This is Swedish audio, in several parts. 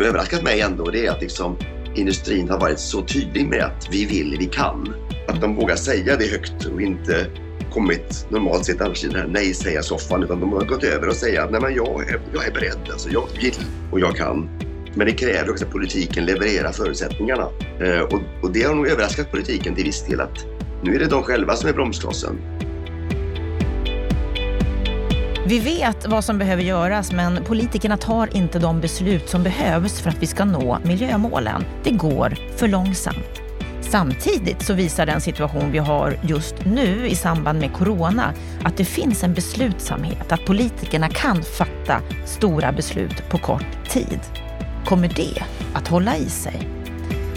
som överraskat mig ändå det är att liksom industrin har varit så tydlig med att vi vill, vi kan. Att de vågar säga det högt och inte kommit normalt sett annars i den här nej-säga-soffan utan de har gått över och säga nej men jag är, jag är beredd, alltså jag vill och jag kan. Men det kräver också att politiken levererar förutsättningarna. Eh, och, och det har nog överraskat politiken till viss del att nu är det de själva som är bromsklossen. Vi vet vad som behöver göras men politikerna tar inte de beslut som behövs för att vi ska nå miljömålen. Det går för långsamt. Samtidigt så visar den situation vi har just nu i samband med corona att det finns en beslutsamhet, att politikerna kan fatta stora beslut på kort tid. Kommer det att hålla i sig?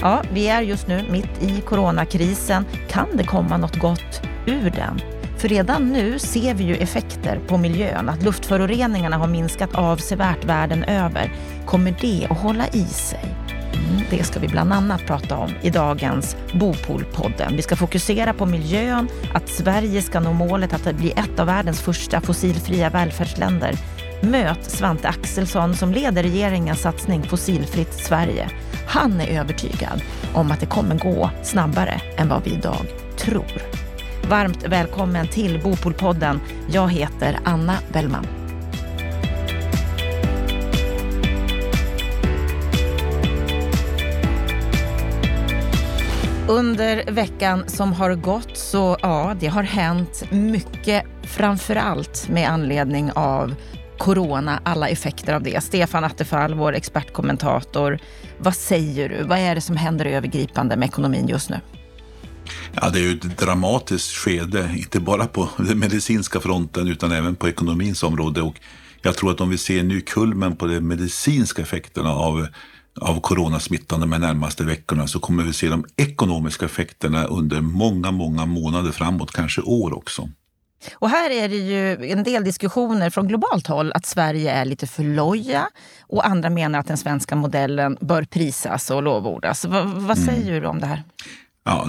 Ja, vi är just nu mitt i coronakrisen. Kan det komma något gott ur den? För redan nu ser vi ju effekter på miljön, att luftföroreningarna har minskat avsevärt världen över. Kommer det att hålla i sig? Mm, det ska vi bland annat prata om i dagens Bopolpodden. Vi ska fokusera på miljön, att Sverige ska nå målet att bli ett av världens första fossilfria välfärdsländer. Möt Svante Axelsson som leder regeringens satsning Fossilfritt Sverige. Han är övertygad om att det kommer gå snabbare än vad vi idag tror. Varmt välkommen till Bopolpodden. Jag heter Anna Bellman. Under veckan som har gått så ja, det har hänt mycket, framför allt med anledning av corona, alla effekter av det. Stefan Attefall, vår expertkommentator. Vad säger du? Vad är det som händer övergripande med ekonomin just nu? Ja, det är ju ett dramatiskt skede, inte bara på den medicinska fronten utan även på ekonomins område. Och jag tror att om vi ser nu kulmen på de medicinska effekterna av, av coronasmittan de närmaste veckorna så kommer vi se de ekonomiska effekterna under många, många månader framåt, kanske år också. Och här är det ju en del diskussioner från globalt håll att Sverige är lite för loja och andra menar att den svenska modellen bör prisas och lovordas. V vad mm. säger mm. du om det här? Ja,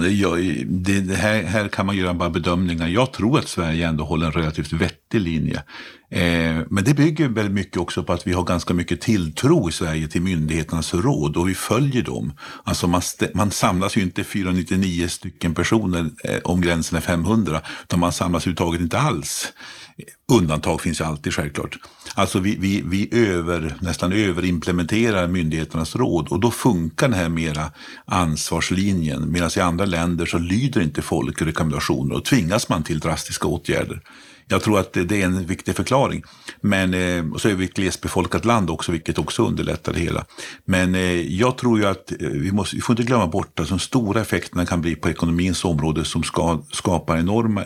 det, det, här, här kan man göra bara bedömningar. Jag tror att Sverige ändå håller en relativt vettig linje. Eh, men det bygger väldigt mycket också på att vi har ganska mycket tilltro i Sverige till myndigheternas råd och vi följer dem. Alltså man, man samlas ju inte 499 stycken personer eh, om gränsen är 500, utan man samlas överhuvudtaget inte alls. Undantag finns ju alltid självklart. Alltså vi, vi, vi över, nästan överimplementerar myndigheternas råd och då funkar den här mera ansvarslinjen. Medan i andra länder så lyder inte folk rekommendationer och tvingas man till drastiska åtgärder. Jag tror att det är en viktig förklaring. Men, eh, och så är vi ett glesbefolkat land också, vilket också underlättar det hela. Men eh, jag tror ju att eh, vi, måste, vi får inte glömma bort att de stora effekterna kan bli på ekonomins område som ska, skapar enorma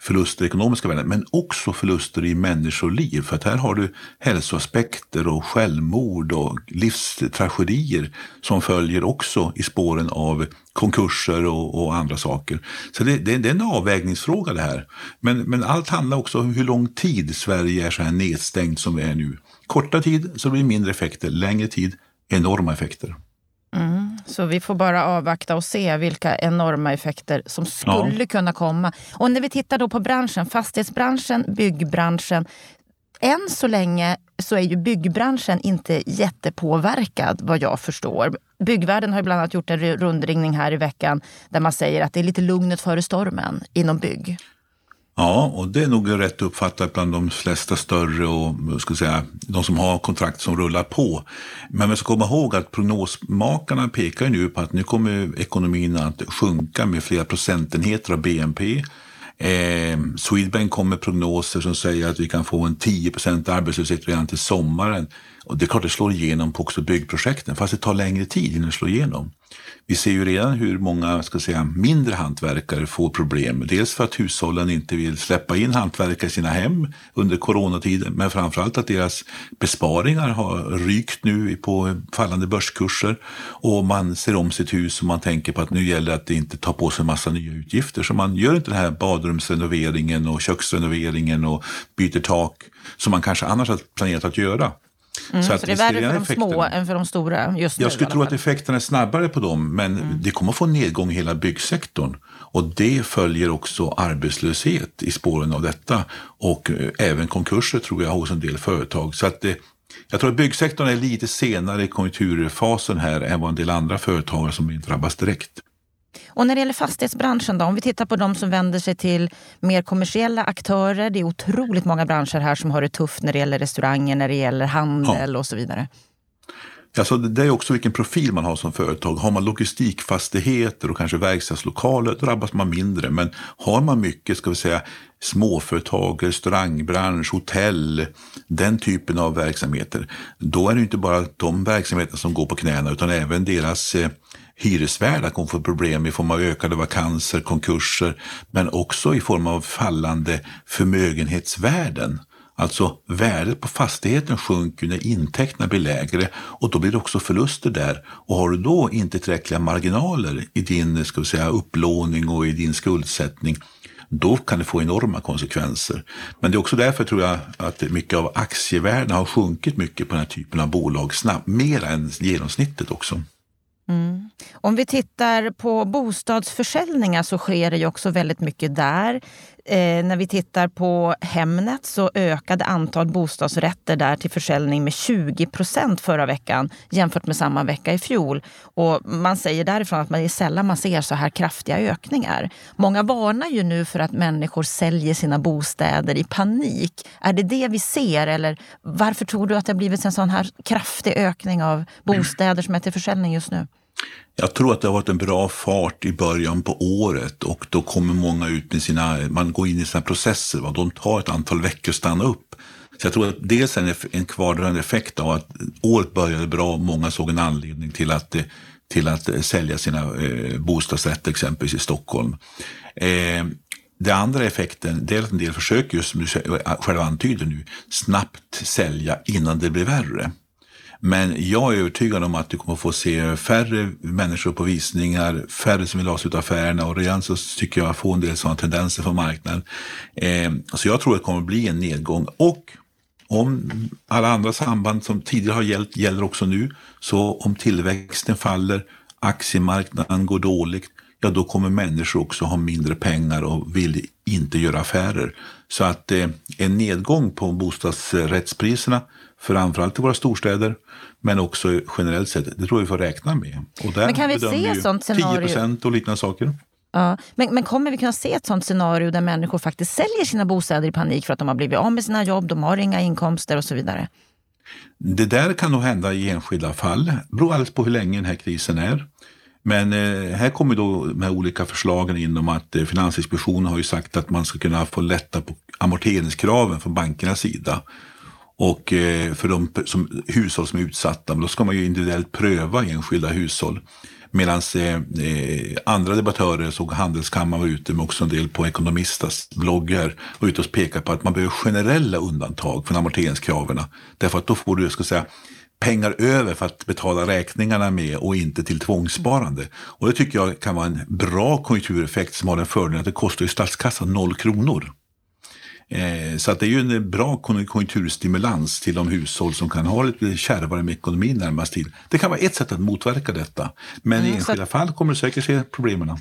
förluster i ekonomiska värden, men också förluster i människoliv. För att här har du hälsoaspekter och självmord och livstragedier som följer också i spåren av konkurser och, och andra saker. Så det, det, det, är en avvägningsfråga det här. Men, men allt handlar också om hur lång tid Sverige är så här nedstängt som vi är nu. Korta tid så blir det mindre effekter, längre tid enorma effekter. Så vi får bara avvakta och se vilka enorma effekter som skulle ja. kunna komma. Och när vi tittar då på branschen, fastighetsbranschen, byggbranschen. Än så länge så är ju byggbranschen inte jättepåverkad vad jag förstår. Byggvärlden har bland annat gjort en rundringning här i veckan där man säger att det är lite lugnet före stormen inom bygg. Ja, och det är nog rätt uppfattat bland de flesta större och ska säga, de som har kontrakt som rullar på. Men man ska komma ihåg att prognosmakarna pekar nu på att nu kommer ekonomin att sjunka med flera procentenheter av BNP. Eh, Swedbank kommer med prognoser som säger att vi kan få en 10 arbetslöshet redan till sommaren. Och det är klart det slår igenom på också byggprojekten, fast det tar längre tid innan det slår igenom. Vi ser ju redan hur många ska säga, mindre hantverkare får problem. Dels för att hushållen inte vill släppa in hantverkare i sina hem under coronatiden, men framförallt att deras besparingar har rykt nu på fallande börskurser och man ser om sitt hus och man tänker på att nu gäller det att inte ta på sig en massa nya utgifter. Så man gör inte den här badrumsrenoveringen och köksrenoveringen och byter tak som man kanske annars har planerat att göra. Mm, så, att så det är värre för de effekterna. små än för de stora just nu? Jag skulle tro att effekterna är snabbare på dem, men mm. det kommer få nedgång i hela byggsektorn. Och det följer också arbetslöshet i spåren av detta och eh, även konkurser tror jag hos en del företag. Så att det, Jag tror att byggsektorn är lite senare i konjunkturfasen här än vad en del andra företag som drabbas direkt. Och när det gäller fastighetsbranschen då, om vi tittar på de som vänder sig till mer kommersiella aktörer. Det är otroligt många branscher här som har det tufft när det gäller restauranger, när det gäller handel ja. och så vidare. Alltså det är också vilken profil man har som företag. Har man logistikfastigheter och kanske verkstadslokaler drabbas man mindre. Men har man mycket, ska vi säga, småföretag, restaurangbransch, hotell, den typen av verksamheter. Då är det inte bara de verksamheterna som går på knäna utan även deras eh, hyresvärdar kommer få problem i form av ökade vakanser, konkurser, men också i form av fallande förmögenhetsvärden. Alltså värdet på fastigheten sjunker när intäkterna blir lägre och då blir det också förluster där. Och har du då inte tillräckliga marginaler i din ska vi säga, upplåning och i din skuldsättning då kan det få enorma konsekvenser. Men det är också därför tror jag att mycket av aktievärdena har sjunkit mycket på den här typen av bolag snabbt, mer än genomsnittet också. Mm. Om vi tittar på bostadsförsäljningar så sker det ju också väldigt mycket där. Eh, när vi tittar på Hemnet så ökade antal bostadsrätter där till försäljning med 20 procent förra veckan jämfört med samma vecka i fjol. Och man säger därifrån att man är sällan man ser så här kraftiga ökningar. Många varnar ju nu för att människor säljer sina bostäder i panik. Är det det vi ser eller varför tror du att det har blivit en sån här kraftig ökning av bostäder som är till försäljning just nu? Jag tror att det har varit en bra fart i början på året och då kommer många ut med sina, man går in i sina processer, va? de tar ett antal veckor att stanna upp. Så jag tror att dels är det en kvardröjande effekt av att året började bra och många såg en anledning till att, till att eh, sälja sina eh, bostadsrätter exempelvis i Stockholm. Eh, det andra effekten det är att en del försöker, just som du själv antyder nu, snabbt sälja innan det blir värre. Men jag är övertygad om att du kommer få se färre människor på visningar, färre som vill avsluta affärerna och redan så tycker jag få en del sådana tendenser från marknaden. Eh, så jag tror att det kommer bli en nedgång. Och om alla andra samband som tidigare har gällt gäller också nu, så om tillväxten faller, aktiemarknaden går dåligt, ja då kommer människor också ha mindre pengar och vill inte göra affärer. Så att eh, en nedgång på bostadsrättspriserna framförallt i våra storstäder, men också generellt sett. Det tror jag vi får räkna med. Och där men kan vi se ett sånt scenario? 10 procent och liknande saker. Ja, men, men kommer vi kunna se ett sånt scenario där människor faktiskt säljer sina bostäder i panik för att de har blivit av med sina jobb, de har inga inkomster och så vidare? Det där kan nog hända i enskilda fall. Det beror alldeles på hur länge den här krisen är. Men eh, här kommer då de här olika förslagen in om att eh, Finansinspektionen har ju sagt att man ska kunna få lätta på amorteringskraven från bankernas sida. Och eh, för de som, hushåll som är utsatta, då ska man ju individuellt pröva enskilda hushåll. Medan eh, eh, andra debattörer, såg Handelskammaren var ute med också en del på Ekonomistas bloggar och ute och pekade på att man behöver generella undantag från amorteringskraven. Därför att då får du, ska säga, pengar över för att betala räkningarna med och inte till tvångssparande. Och det tycker jag kan vara en bra konjunktureffekt som har den fördelen att det kostar ju statskassan noll kronor. Eh, så att det är ju en bra konjunkturstimulans till de hushåll som kan ha lite kärvare med ekonomin närmast tid. Det kan vara ett sätt att motverka detta. Men mm, i enskilda att... fall kommer du säkert se problemen.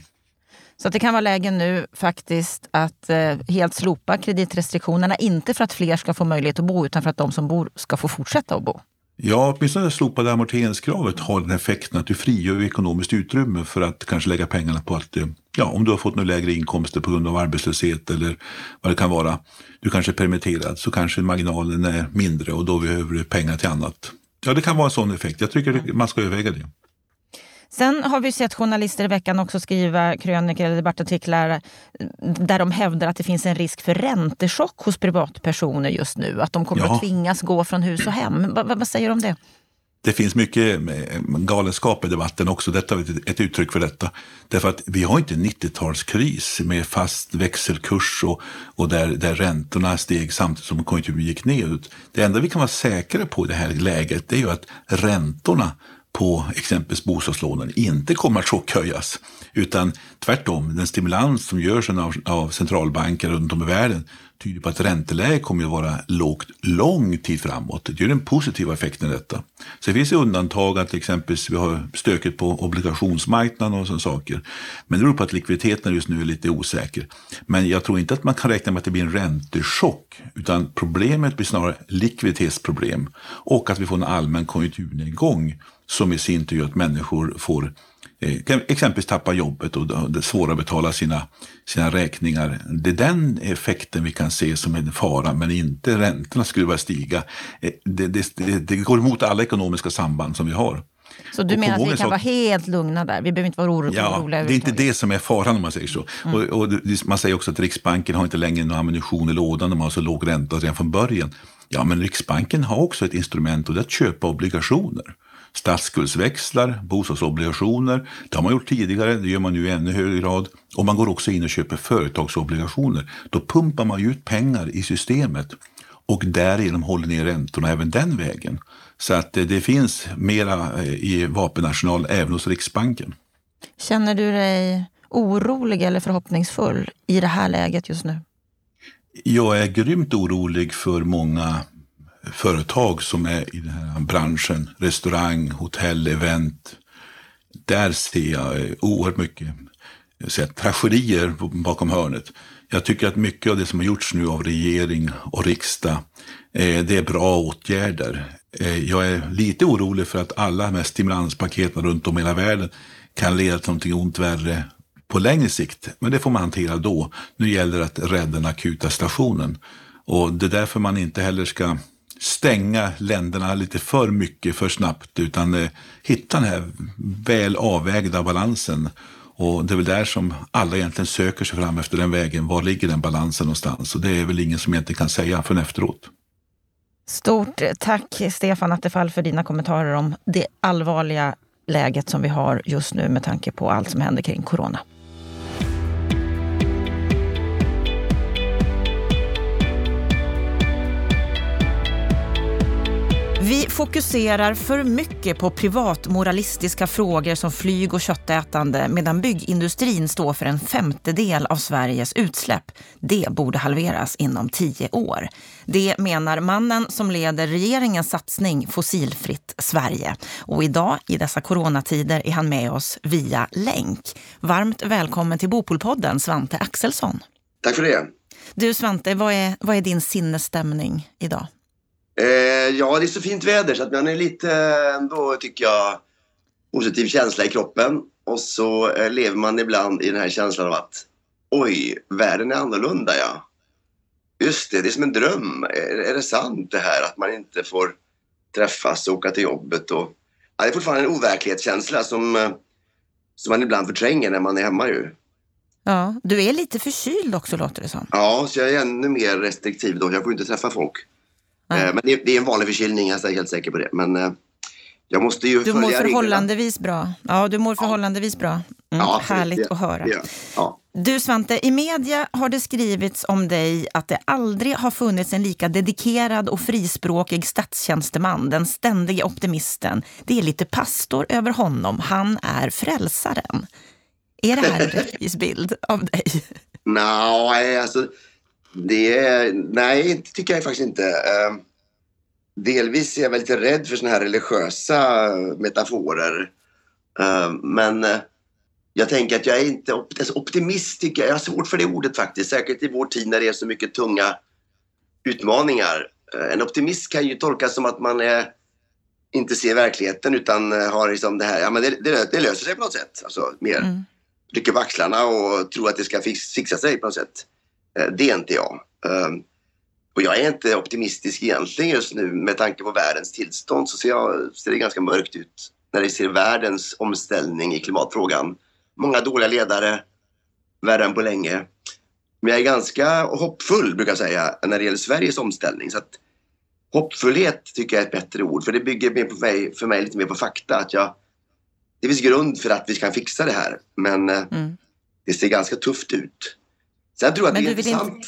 Så det kan vara läge nu faktiskt att eh, helt slopa kreditrestriktionerna. Inte för att fler ska få möjlighet att bo utan för att de som bor ska få fortsätta att bo. Ja, åtminstone det slopade amorteringskravet har den effekten att du frigör ekonomiskt utrymme för att kanske lägga pengarna på att, eh, ja, om du har fått några lägre inkomster på grund av arbetslöshet eller vad det kan vara. Du kanske är permitterad så kanske marginalen är mindre och då behöver du pengar till annat. Ja, det kan vara en sån effekt. Jag tycker man ska överväga det. Sen har vi sett journalister i veckan också skriva krönikor eller debattartiklar där de hävdar att det finns en risk för räntechock hos privatpersoner just nu. Att de kommer ja. att tvingas gå från hus och hem. Va, vad säger du om det? Det finns mycket galenskap i debatten också. Detta är ett uttryck för detta. Därför att vi har inte en 90-talskris med fast växelkurs och, och där, där räntorna steg samtidigt som konjunkturen gick nedåt. Det enda vi kan vara säkra på i det här läget är ju att räntorna på exempelvis bostadslånen inte kommer att chockhöjas. Utan tvärtom, den stimulans som görs av, av centralbanker runt om i världen tyder på att ränteläget kommer att vara lågt lång tid framåt. Det är den positiva effekten i detta. Sen finns det undantag att exempelvis vi har stöket på obligationsmarknaden och sådana saker. Men det beror på att likviditeten just nu är lite osäker. Men jag tror inte att man kan räkna med att det blir en räntechock, utan problemet blir snarare likviditetsproblem och att vi får en allmän konjunkturnedgång som i sin tur gör att människor får eh, exempelvis tappa jobbet och det är svårare att betala sina, sina räkningar. Det är den effekten vi kan se som en fara, men inte räntorna skulle börja stiga. Eh, det, det, det, går emot alla ekonomiska samband som vi har. Så du menar att vi kan sak... vara helt lugna där? Vi behöver inte vara oro ja, oroliga? Det är inte det som är faran om man säger så. Mm. Och, och, man säger också att Riksbanken har inte längre någon ammunition i lådan, de har så låg ränta redan från början. Ja, men Riksbanken har också ett instrument och det är att köpa obligationer statsskuldsväxlar, bostadsobligationer. Det har man gjort tidigare, det gör man nu i ännu högre grad. Och man går också in och köper företagsobligationer. Då pumpar man ut pengar i systemet och därigenom håller ner räntorna även den vägen. Så att det, finns mera eh, i vapenarsenal även hos Riksbanken. Känner du dig orolig eller förhoppningsfull i det här läget just nu? Jag är grymt orolig för många företag som är i den här branschen, restaurang, hotell, event. Där ser jag oerhört mycket ser tragedier bakom hörnet. Jag tycker att mycket av det som har gjorts nu av regering och riksdag, eh, det är bra åtgärder. Eh, jag är lite orolig för att alla de här stimulanspaketen runt om i hela världen kan leda till någonting ont värre på längre sikt. Men det får man hantera då. Nu gäller det att rädda den akuta stationen. Och det är därför man inte heller ska stänga länderna lite för mycket för snabbt utan eh, hitta den här väl avvägda balansen. Och det är väl där som alla egentligen söker sig fram efter den vägen. Var ligger den balansen någonstans? Och det är väl ingen som egentligen kan säga förrän efteråt. Stort eh, tack Stefan Attefall för dina kommentarer om det allvarliga läget som vi har just nu med tanke på allt som händer kring corona. Vi fokuserar för mycket på privatmoralistiska frågor som flyg och köttätande medan byggindustrin står för en femtedel av Sveriges utsläpp. Det borde halveras inom tio år. Det menar mannen som leder regeringens satsning Fossilfritt Sverige. Och idag, i dessa coronatider, är han med oss via länk. Varmt välkommen till Bopolpodden, Svante Axelsson. Tack för det. Du Svante, vad är, vad är din sinnesstämning idag? Eh, ja, det är så fint väder så att man är lite ändå, tycker jag, positiv känsla i kroppen. Och så eh, lever man ibland i den här känslan av att oj, världen är annorlunda ja. Just det, det är som en dröm. Är, är det sant det här att man inte får träffas och åka till jobbet? Och, ja, det är fortfarande en overklighetskänsla som, eh, som man ibland förtränger när man är hemma ju. Ja, du är lite förkyld också låter det som. Ja, så jag är ännu mer restriktiv då. Jag får inte träffa folk. Mm. Men det, är en vanlig förkylning, jag är helt säker på det. Men eh, jag måste ju Du mår förhållandevis bra. Ja, du mår förhållandevis bra. Mm, ja, härligt det, att höra. Det, ja. Du Svante, i media har det skrivits om dig att det aldrig har funnits en lika dedikerad och frispråkig statstjänsteman, den ständiga optimisten. Det är lite pastor över honom. Han är frälsaren. Är det här en rättvis bild av dig? Nej, no, alltså det, nej, det tycker jag faktiskt inte. Uh, delvis är jag väl lite rädd för såna här religiösa metaforer. Uh, men uh, jag tänker att jag är inte alltså optimist. Tycker jag. jag har svårt för det ordet faktiskt. Säkert i vår tid när det är så mycket tunga utmaningar. Uh, en optimist kan ju tolkas som att man är, inte ser verkligheten utan har liksom det här, ja men det, det, det löser sig på något sätt. Alltså mer mm. rycker på axlarna och tror att det ska fix, fixa sig på något sätt. Eh, det är inte jag. Ehm, och jag är inte optimistisk egentligen just nu med tanke på världens tillstånd så ser, jag, ser det ganska mörkt ut när det ser världens omställning i klimatfrågan. Många dåliga ledare, värre än på länge. Men jag är ganska hoppfull brukar jag säga när det gäller Sveriges omställning. Så att, hoppfullhet tycker jag är ett bättre ord för det bygger mer på mig, för mig lite mer på fakta. Att jag, det finns grund för att vi kan fixa det här men eh, mm. det ser ganska tufft ut. Sen tror jag att det är intressant. Inte...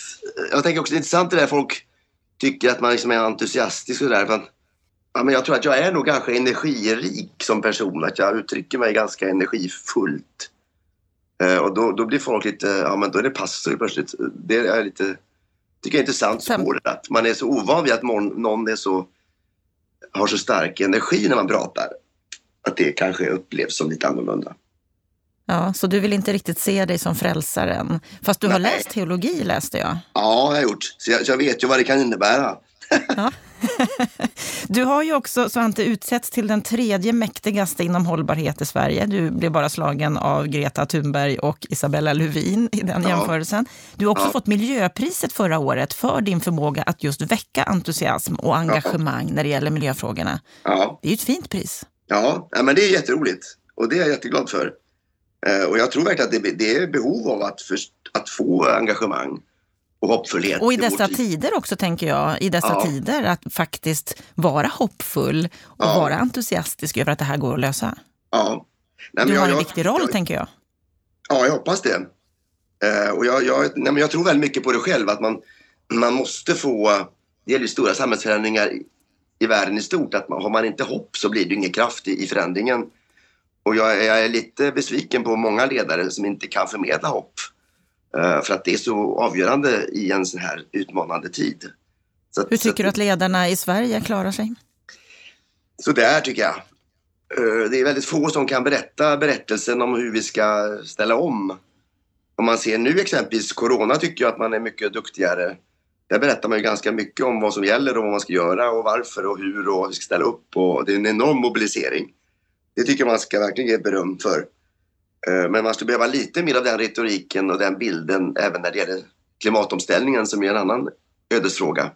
Jag tänker också det är intressant det där folk tycker att man liksom är entusiastisk och sådär. Men, ja, men jag tror att jag är nog ganska energirik som person. Att jag uttrycker mig ganska energifullt. Eh, och då, då blir folk lite, ja men då är det pastor plötsligt. Det är lite tycker jag är intressant Sen- spår att man är så ovan vid att någon, någon är så, har så stark energi när man pratar. Att det kanske upplevs som lite annorlunda. Ja, så du vill inte riktigt se dig som frälsaren. Fast du har Nej. läst teologi läste jag. Ja, det har jag gjort. Så jag, så jag vet ju vad det kan innebära. Du har ju också, Svante, utsetts till den tredje mäktigaste inom hållbarhet i Sverige. Du blev bara slagen av Greta Thunberg och Isabella Lövin i den Ja. jämförelsen. Du har också Ja. fått miljöpriset förra året för din förmåga att just väcka entusiasm och engagemang när det gäller miljöfrågorna. Ja, Det är ju ett fint pris. ja, ja men det är jätteroligt. Och det är jag jätteglad för. Eh, och jag tror verkligen att det, det är behov av att, först, att få engagemang och hoppfullhet. Och i dessa tid. tider också, tänker jag, i dessa Ja. tider, att faktiskt vara hoppfull och Ja. vara entusiastisk över att det här går att lösa. Ja. Nej, Du jag- har en jag- viktig roll, jag, tänker jag. Ja, jag hoppas det. Eh, och jag, jag, nej, jag tror väldigt mycket på det själv, att man, man måste få... Det gäller ju stora samhällsförändringar i, i världen i stort. Att man, har man inte hopp så blir det ingen kraft i, i förändringen. Och jag, jag är lite besviken på många ledare som inte kan förmedla hopp. Eh, för att det är så avgörande i en sån här utmanande tid. Att- Hur tycker du att- ledarna i Sverige klarar sig? Så där tycker jag. Eh, Det är väldigt få som kan berätta berättelsen om hur vi ska ställa om. Om man ser nu exempelvis corona tycker jag att man är mycket duktigare. Där berättar man ju ganska mycket om vad som gäller och vad man ska göra och varför och hur och vad vi ska ställa upp och det är en enorm mobilisering. Det tycker man ska verkligen ge beröm för. Eh, Men man skulle behöva lite mer av den retoriken och den bilden även när det gäller klimatomställningen som är en annan ödesfråga.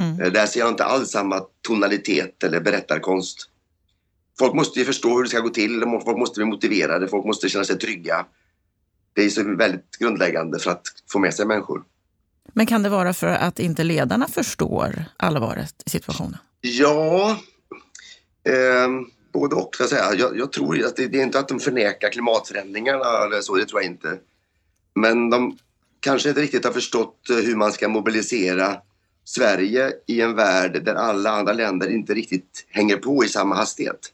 Mm. Eh, Där ser jag inte alls samma tonalitet eller berättarkonst. Folk måste ju förstå hur det ska gå till, folk måste bli motiverade, folk måste känna sig trygga. Det är så väldigt grundläggande för att få med sig människor. Men kan det vara för att inte ledarna förstår allvaret i situationen? Ja, eh, både och. Så Jag, säga. Jag, jag tror att det, det är inte att de förnekar klimatförändringarna eller så, det tror jag inte. Men de kanske inte riktigt har förstått eh, hur man ska mobilisera Sverige i en värld där alla andra länder inte riktigt hänger på i samma hastighet.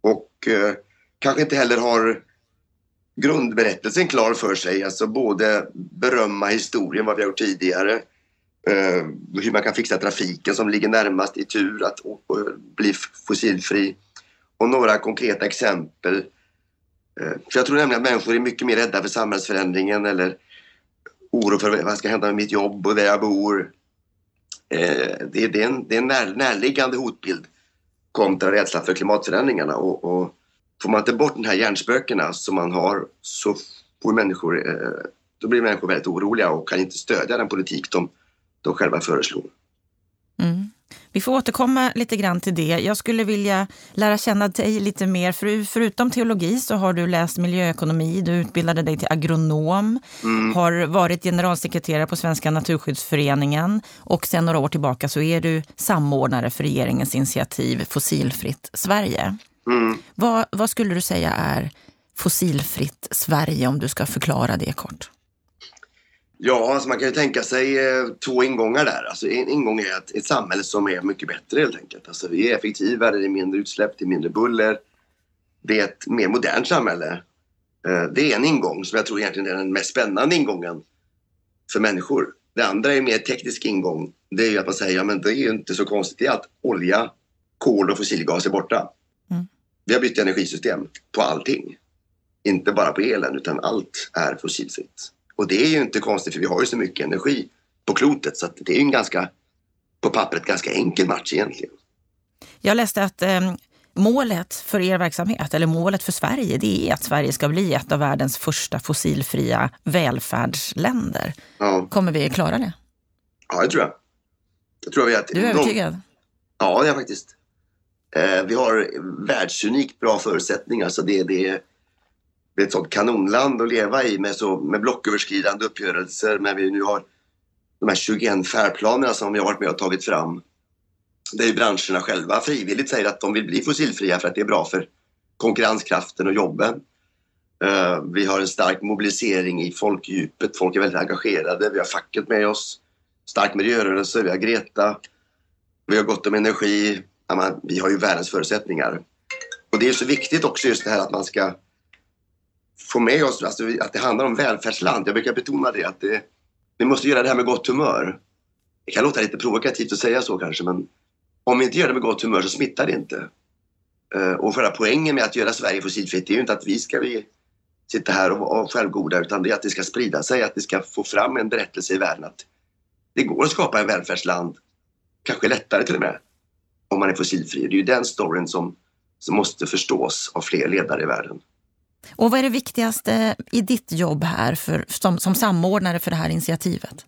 Och eh, kanske inte heller har grundberättelsen klar för sig. Alltså både berömma historien, vad vi har gjort tidigare, eh, hur man kan fixa trafiken som ligger närmast i tur att bli fossilfri och några konkreta exempel. Eh, för jag tror nämligen att människor är mycket mer rädda för samhällsförändringen eller oro för vad ska hända med mitt jobb och där jag bor. Eh, det, är- en, det är en när, närliggande hotbild kontra rädsla för klimatförändringarna och, och får man inte bort de här hjärnspökena som man har så får människor, eh, då blir människor väldigt oroliga och kan inte stödja den politik de de själva föreslår. Mm. Vi får återkomma lite grann till det. Jag skulle vilja lära känna dig lite mer. För, förutom teologi så har du läst miljöekonomi, du utbildade dig till agronom, Mm. har varit generalsekreterare på Svenska Naturskyddsföreningen och sedan några år tillbaka så är du samordnare för regeringens initiativ Fossilfritt Sverige. Mm. Vad, vad skulle du säga är fossilfritt Sverige om du ska förklara det kort? Ja, alltså man kan ju tänka sig eh, två ingångar där. Alltså en ingång är att ett samhälle som är mycket bättre helt enkelt. Alltså vi är effektivare, det är mindre utsläpp, det är mindre buller. Det är ett mer modernt samhälle. Eh, det är en ingång som jag tror egentligen är den mest spännande ingången för människor. Det andra är en mer teknisk ingång. Det är ju att man säger, ja men det är ju inte så konstigt att olja, kol och fossilgas är borta. Mm. Vi har bytt energisystem på allting. Inte bara på elen utan allt är fossilfritt. Och det är ju inte konstigt för vi har ju så mycket energi på klotet så att det är ju en ganska, på pappret, ganska enkel match egentligen. Jag läste att eh, målet för er verksamhet, eller målet för Sverige, det är att Sverige ska bli ett av världens första fossilfria välfärdsländer. Ja, Kommer vi klara det? ja det tror jag. Jag tror vi att Du är övertygad? Ja, det är jag faktiskt. Eh, vi har världsunikt bra förutsättningar. Så det, det, det är ett sånt kanonland att leva i med, så, med blocköverskridande uppgörelser. Men vi nu har de här 21 färdplanerna som vi har varit med och tagit fram. Där ju branscherna själva frivilligt säger att de vill bli fossilfria för att det är bra för konkurrenskraften och jobben. Eh, vi har en stark mobilisering i folkdjupet. Folk är väldigt engagerade. Vi har facket med oss. Stark miljörörelse. Vi har Greta. Vi har gott om energi. Ja, man, vi har ju världens förutsättningar. Och det är så viktigt också just det här att man ska få med oss, alltså att det handlar om välfärdsland. Jag brukar betona det att det, vi måste göra det här med gott humör. Det kan låta lite provokativt att säga så kanske men om vi inte gör det med gott humör så smittar det inte. Eh, och själva poängen med att göra Sverige fossilfritt är ju inte att vi ska vi sitta här och vara självgoda utan det är att det ska sprida sig, att vi ska få fram en berättelse i världen att det går att skapa en välfärdsland, kanske lättare till och med, om man är fossilfri. Det är ju den storyn som, som måste förstås av fler ledare i världen. Och vad är det viktigaste i ditt jobb här för, som, som samordnare för det här initiativet?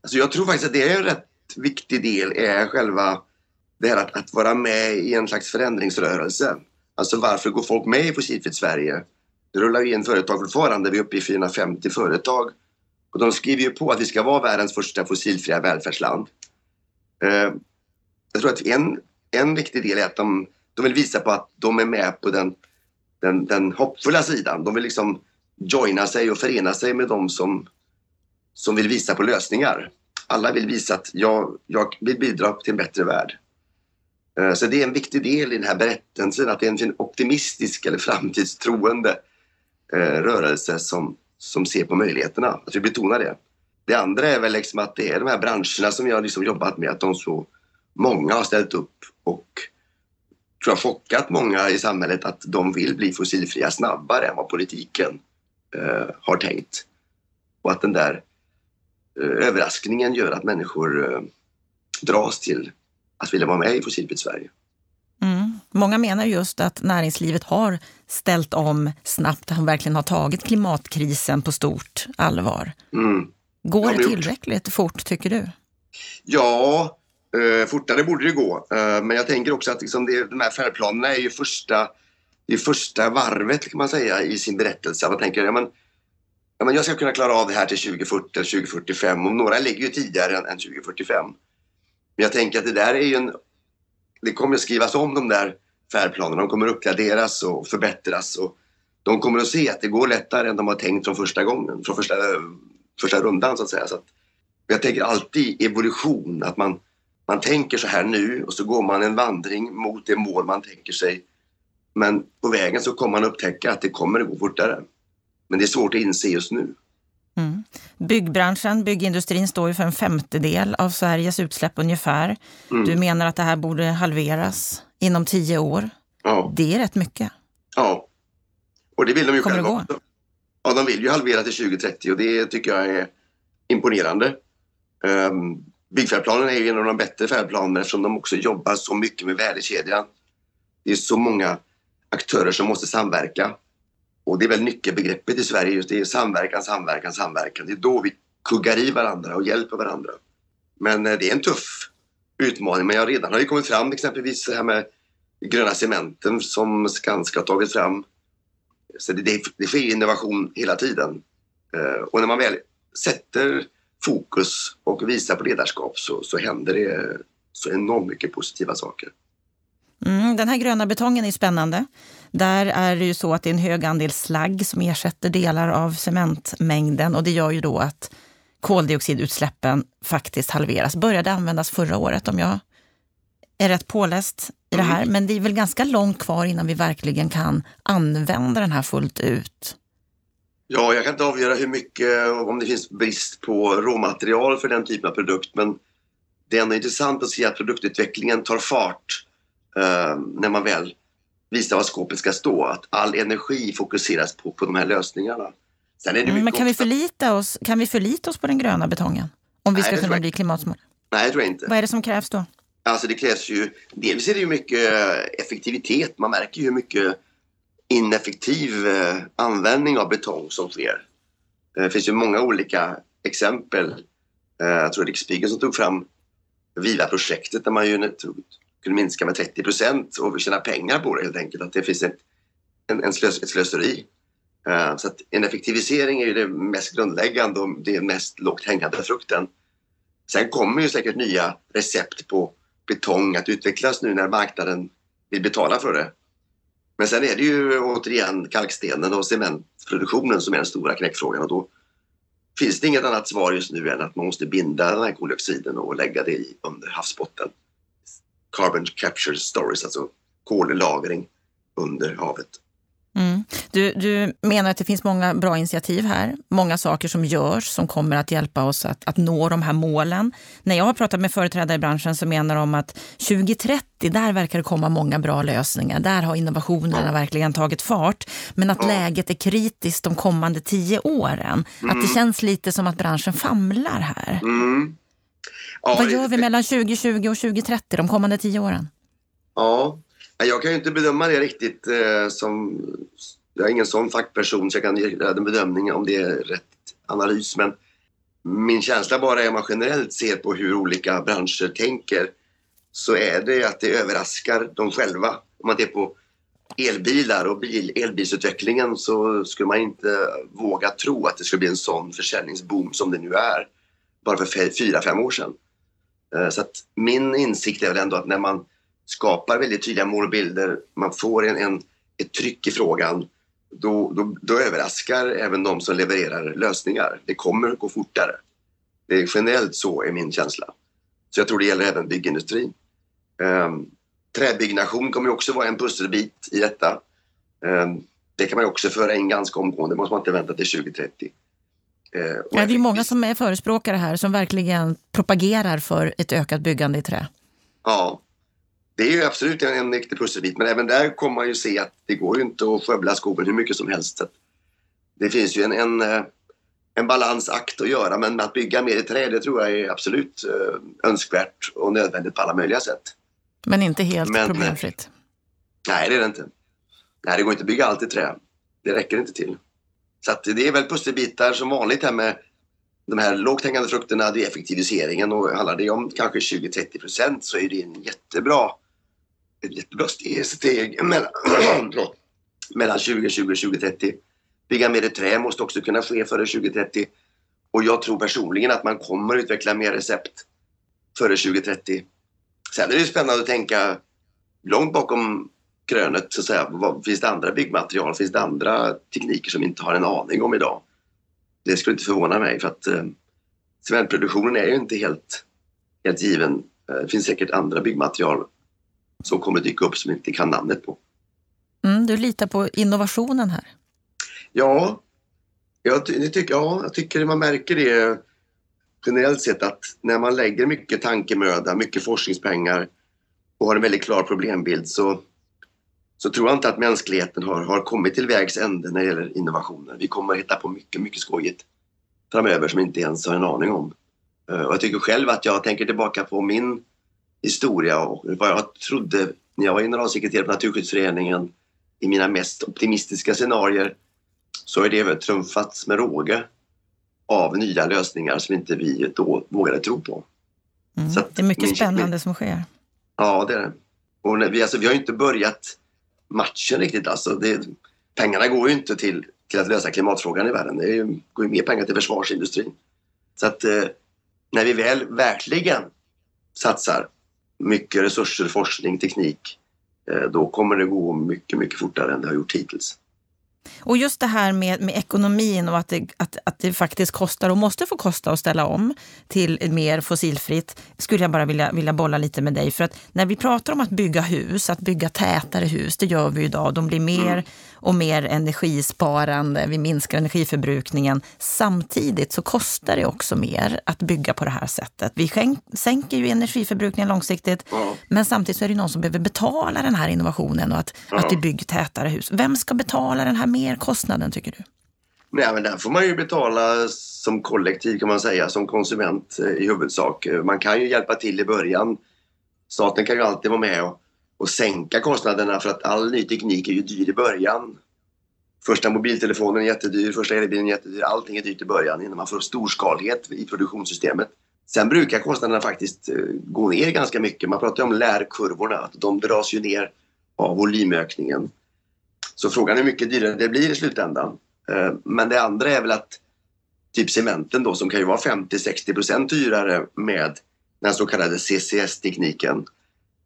Alltså jag tror faktiskt att det är en rätt viktig del är själva det här att, att vara med i en slags förändringsrörelse. Alltså varför går folk med i Fossilfritt Sverige? Det rullar ju in företag fortfarande, vi är uppe i 450 företag. Och de skriver ju på att vi ska vara världens första fossilfria välfärdsland. Eh, jag tror att en, en viktig del är att de, de vill visa på att de är med på den, den, den hoppfulla sidan. De vill liksom joina sig och förena sig med de som, som vill visa på lösningar. Alla vill visa att jag, jag vill bidra till en bättre värld. Eh, så det är en viktig del i den här berättelsen att det är en optimistisk eller framtidstroende eh, rörelse som, som ser på möjligheterna. Att vi betonar det. Det andra är väl liksom att det är de här branscherna som jag liksom jobbat med, att de så många har ställt upp och tror jag chockat många i samhället att de vill bli fossilfria snabbare än vad politiken eh, har tänkt. Och att den där eh, överraskningen gör att människor eh, dras till att vilja vara med i Fossilfritt Sverige. Mm. Många menar just att näringslivet har ställt om snabbt, och verkligen har tagit klimatkrisen på stort allvar. Mm. Går det tillräckligt fort tycker du? Ja, eh, fortare borde det gå. Eh, men jag tänker också att liksom det, de här färdplanerna är ju första, det första varvet kan man säga i sin berättelse. Man tänker, ja, men, ja, men jag ska kunna klara av det här till 2040 eller 2045 och några ligger ju tidigare än, än 2045. Men jag tänker att det där är ju en... Det kommer att skrivas om de där färdplanerna. De kommer att uppgraderas och förbättras. Och de kommer att se att det går lättare än de har tänkt från första gången, från första, eh, första rundan så att säga. Så att, jag tänker alltid evolution, att man, man tänker så här nu och så går man en vandring mot det mål man tänker sig. Men på vägen så kommer man upptäcka att det kommer att gå fortare. Men det är svårt att inse just nu. Mm. Byggbranschen, byggindustrin står ju för en femtedel av Sveriges utsläpp ungefär. Mm. Du menar att det här borde halveras inom tio år. Ja. Det är rätt mycket. Ja, och det vill de ju Kommer själva också. Ja, de vill ju halvera till 2030 och det tycker jag är imponerande. Um, byggfärdplanen är ju en av de bättre färdplanerna eftersom de också jobbar så mycket med värdekedjan. Det är så många aktörer som måste samverka. Och det är väl nyckelbegreppet i Sverige just det är samverkan, samverkan, samverkan. Det är då vi kuggar i varandra och hjälper varandra. Men eh, det är en tuff utmaning. Men jag redan har ju kommit fram exempelvis det här med gröna cementen som Skanska har tagit fram. Så det, det, det sker innovation hela tiden. Eh, och när man väl sätter fokus och visar på ledarskap så, så händer det så enormt mycket positiva saker. Mm, den här gröna betongen är spännande. Där är det ju så att det är en hög andel slagg som ersätter delar av cementmängden och det gör ju då att koldioxidutsläppen faktiskt halveras. Började användas förra året om jag är rätt påläst i det här. Mm. Men det är väl ganska långt kvar innan vi verkligen kan använda den här fullt ut. Ja, jag kan inte avgöra hur mycket, om det finns brist på råmaterial för den typen av produkt. Men det är ändå intressant att se att produktutvecklingen tar fart eh, när man väl visar var skåpet ska stå. Att all energi fokuseras på, på de här lösningarna. Sen är det mm, men kan vi, förlita oss, kan vi förlita oss på den gröna betongen? Om vi Nej, ska kunna bli klimatsmarta? Nej, det tror jag inte. Vad är det som krävs då? Alltså det krävs ju, dels är det ju mycket effektivitet. Man märker ju hur mycket ineffektiv eh, användning av betong som sker. Det finns ju många olika exempel. Eh, jag tror det Riksbyggen som tog fram Viva-projektet där man ju kunde minska med 30 procent och tjäna pengar på det helt enkelt. Att det finns ett, en, en slös, ett slöseri. Eh, så att en effektivisering är ju det mest grundläggande och det mest lågt hängande frukten. Sen kommer ju säkert nya recept på betong att utvecklas nu när marknaden vill betala för det. Men sen är det ju återigen kalkstenen och cementproduktionen som är den stora knäckfrågan och då finns det inget annat svar just nu än att man måste binda den här koldioxiden och lägga det under havsbotten carbon capture stories, alltså kollagring under havet. Mm. Du, du menar att det finns många bra initiativ här, många saker som görs som kommer att hjälpa oss att, att nå de här målen. När jag har pratat med företrädare i branschen så menar de att 2030, där verkar det komma många bra lösningar. Där har innovationerna verkligen tagit fart. Men att läget är kritiskt de kommande tio åren. Mm. Att det mm. känns lite som att branschen famlar här. Mm. Ja, Vad gör vi mellan 2020 och 2030, de kommande tio åren? Ja, jag kan ju inte bedöma det riktigt eh, som... Jag är ingen sån fackperson så jag kan ge en bedömning om det är rätt analys. Men min känsla bara är om man generellt ser på hur olika branscher tänker så är det att det överraskar dem själva. Om man tittar på elbilar och bil, elbilsutvecklingen så skulle man inte våga tro att det skulle bli en sån försäljningsboom som det nu är bara för fyra, fem år sedan. Eh, så att min insikt är väl ändå att när man skapar väldigt tydliga målbilder, man får en, en, ett tryck i frågan, då, då, då överraskar även de som levererar lösningar. Det kommer att gå fortare. Det är generellt så är min känsla. Så jag tror det gäller även byggindustrin. Um, träbyggnation kommer också vara en pusselbit i detta. Um, det kan man också föra in ganska omgående, det måste man inte vänta till 2030. Uh, ja, det är många som är förespråkare här som verkligen propagerar för ett ökat byggande i trä. Ja, det är ju absolut en, en riktig pusselbit men även där kommer man ju se att det går ju inte att skövla skogen hur mycket som helst. Det finns ju en, en, eh, en balansakt att göra men att bygga mer i trä det tror jag är absolut eh, önskvärt och nödvändigt på alla möjliga sätt. Men inte helt men, problemfritt? Nej, det är det inte. Nej, det går inte att bygga allt i trä. Det räcker inte till. Så det är väl pusselbitar som vanligt här med de här lågt hängande frukterna, det är effektiviseringen och handlar det om kanske 20-30 procent så är det en jättebra ett jättebra steg mellan, mellan 2020 och 2030. Bygga mer i trä måste också kunna ske före 2030. Och jag tror personligen att man kommer att utveckla mer recept före 2030. Sen är det spännande att tänka långt bakom krönet, så att säga. Vad, finns det andra byggmaterial? Finns det andra tekniker som vi inte har en aning om idag? Det skulle inte förvåna mig för att eh, cementproduktionen är ju inte helt, helt given. Eh, det finns säkert andra byggmaterial som kommer dyka upp som inte kan namnet på. Mm, du litar på innovationen här? Ja, jag, tycker, ja, jag tycker man märker det generellt sett att när man lägger mycket tankemöda, mycket forskningspengar och har en väldigt klar problembild så, så tror jag inte att mänskligheten har, har kommit till vägs ände när det gäller innovationer. Vi kommer att hitta på mycket, mycket skojigt framöver som vi inte ens har en aning om. Eh, och jag tycker själv att jag tänker tillbaka på min historia och vad jag trodde när jag var generalsekreterare på Naturskyddsföreningen i mina mest optimistiska scenarier så är det trumfats med råge av nya lösningar som inte vi då vågade tro på. Mm, det är mycket min, spännande som sker. Ja, det är det. Och vi, alltså, vi har inte börjat matchen riktigt. Alltså, det, pengarna går ju inte till, till att lösa klimatfrågan i världen. Det går ju mer pengar till försvarsindustrin. Så att eh, när vi väl verkligen satsar mycket resurser, forskning, teknik, eh, då kommer det gå mycket, mycket fortare än det har gjort hittills. Och just det här med, med ekonomin och att det, att, att det faktiskt kostar och måste få kosta att ställa om till mer fossilfritt skulle jag bara vilja, vilja bolla lite med dig. För att när vi pratar om att bygga hus, att bygga tätare hus, det gör vi idag. De blir mer mm. Och mer energisparande, vi minskar energiförbrukningen. Samtidigt så kostar det också mer att bygga på det här sättet. Vi sänker ju energiförbrukningen långsiktigt, mm. men samtidigt så är det någon som behöver betala den här innovationen och att, mm. att vi bygger tätare hus. Vem ska betala den här merkostnaden tycker du? Nej, men den får man ju betala som kollektiv kan man säga, som konsument eh, i huvudsak. Man kan ju hjälpa till i början. Staten kan ju alltid vara med och, och sänka kostnaderna för att all ny teknik är ju dyr i början. Första mobiltelefonen är jättedyr, första elbilen är jättedyr. Allting är dyrt i början innan man får storskalighet i produktionssystemet. Sen brukar kostnaderna faktiskt eh, gå ner ganska mycket. Man pratar om lärkurvorna, att de dras ju ner av volymökningen. Så frågan är hur mycket dyrare det blir i slutändan. Eh, men det andra är väl att typ cementen då som kan ju vara 50-60 procent dyrare med den så kallade CCS-tekniken.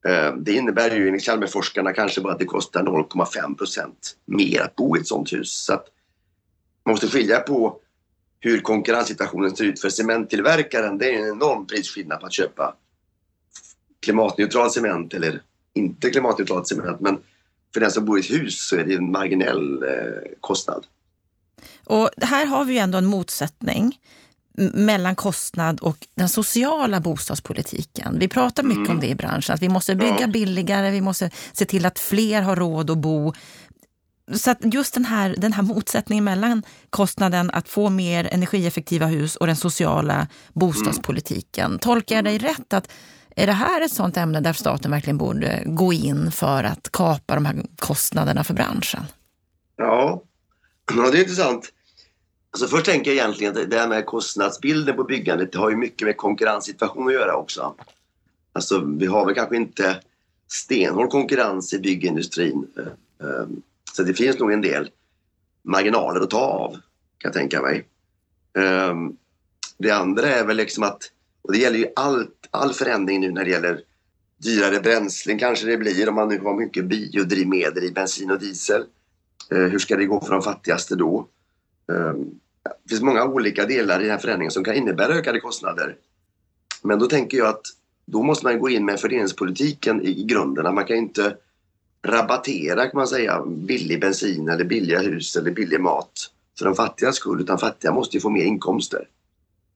Eh, det innebär ju enligt Chalmersforskarna kanske bara att det kostar 0,5 procent mer att bo i ett sånt hus. Så att man måste skilja på hur konkurrenssituationen ser ut för cementtillverkaren. Det är en enorm prisskillnad på att köpa klimatneutral cement eller inte klimatneutral cement. Men för den som bor i ett hus så är det en marginell eh, kostnad. Och här har vi ju ändå en motsättning mellan kostnad och den sociala bostadspolitiken. Vi pratar mycket mm. om det i branschen, att vi måste bygga ja. billigare, vi måste se till att fler har råd att bo. Så att just den här, den här motsättningen mellan kostnaden att få mer energieffektiva hus och den sociala bostadspolitiken. Mm. Tolkar jag dig rätt att är det här ett sånt ämne där staten verkligen borde gå in för att kapa de här kostnaderna för branschen? Ja, ja det är intressant. Alltså först tänker jag egentligen att det här med kostnadsbilden på byggandet det har ju mycket med konkurrenssituation att göra också. Alltså vi har väl kanske inte stenhård konkurrens i byggindustrin. Eh, eh, så det finns nog en del marginaler att ta av, kan jag tänka mig. Ehm, det andra är väl liksom att, och det gäller ju allt, all förändring nu när det gäller dyrare bränslen kanske det blir om man nu har mycket biodrivmedel i bensin och diesel. Eh, hur ska det gå för de fattigaste då? Ehm, det finns många olika delar i den här förändringen som kan innebära ökade kostnader. Men då tänker jag att då måste man gå in med fördelningspolitiken i grunden. man kan inte rabattera kan man säga billig bensin eller billiga hus eller billig mat för de fattigas skull utan fattiga måste ju få mer inkomster.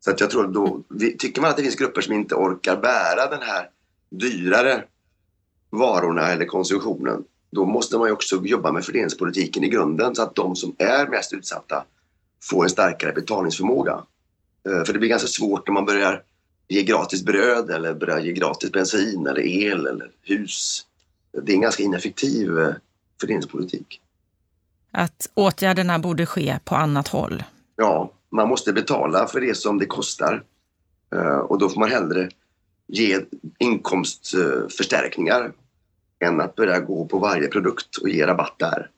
Så att jag tror då, tycker man att det finns grupper som inte orkar bära den här dyrare varorna eller konsumtionen då måste man ju också jobba med fördelningspolitiken i grunden så att de som är mest utsatta få en starkare betalningsförmåga. Eh, för det blir ganska svårt när man börjar ge gratis bröd eller börjar ge gratis bensin eller el eller hus. Det är en ganska ineffektiv eh, fördelningspolitik. Att åtgärderna borde ske på annat håll? Ja, man måste betala för det som det kostar. Eh, och då får man hellre ge inkomstförstärkningar än att börja gå på varje produkt och ge rabatt där.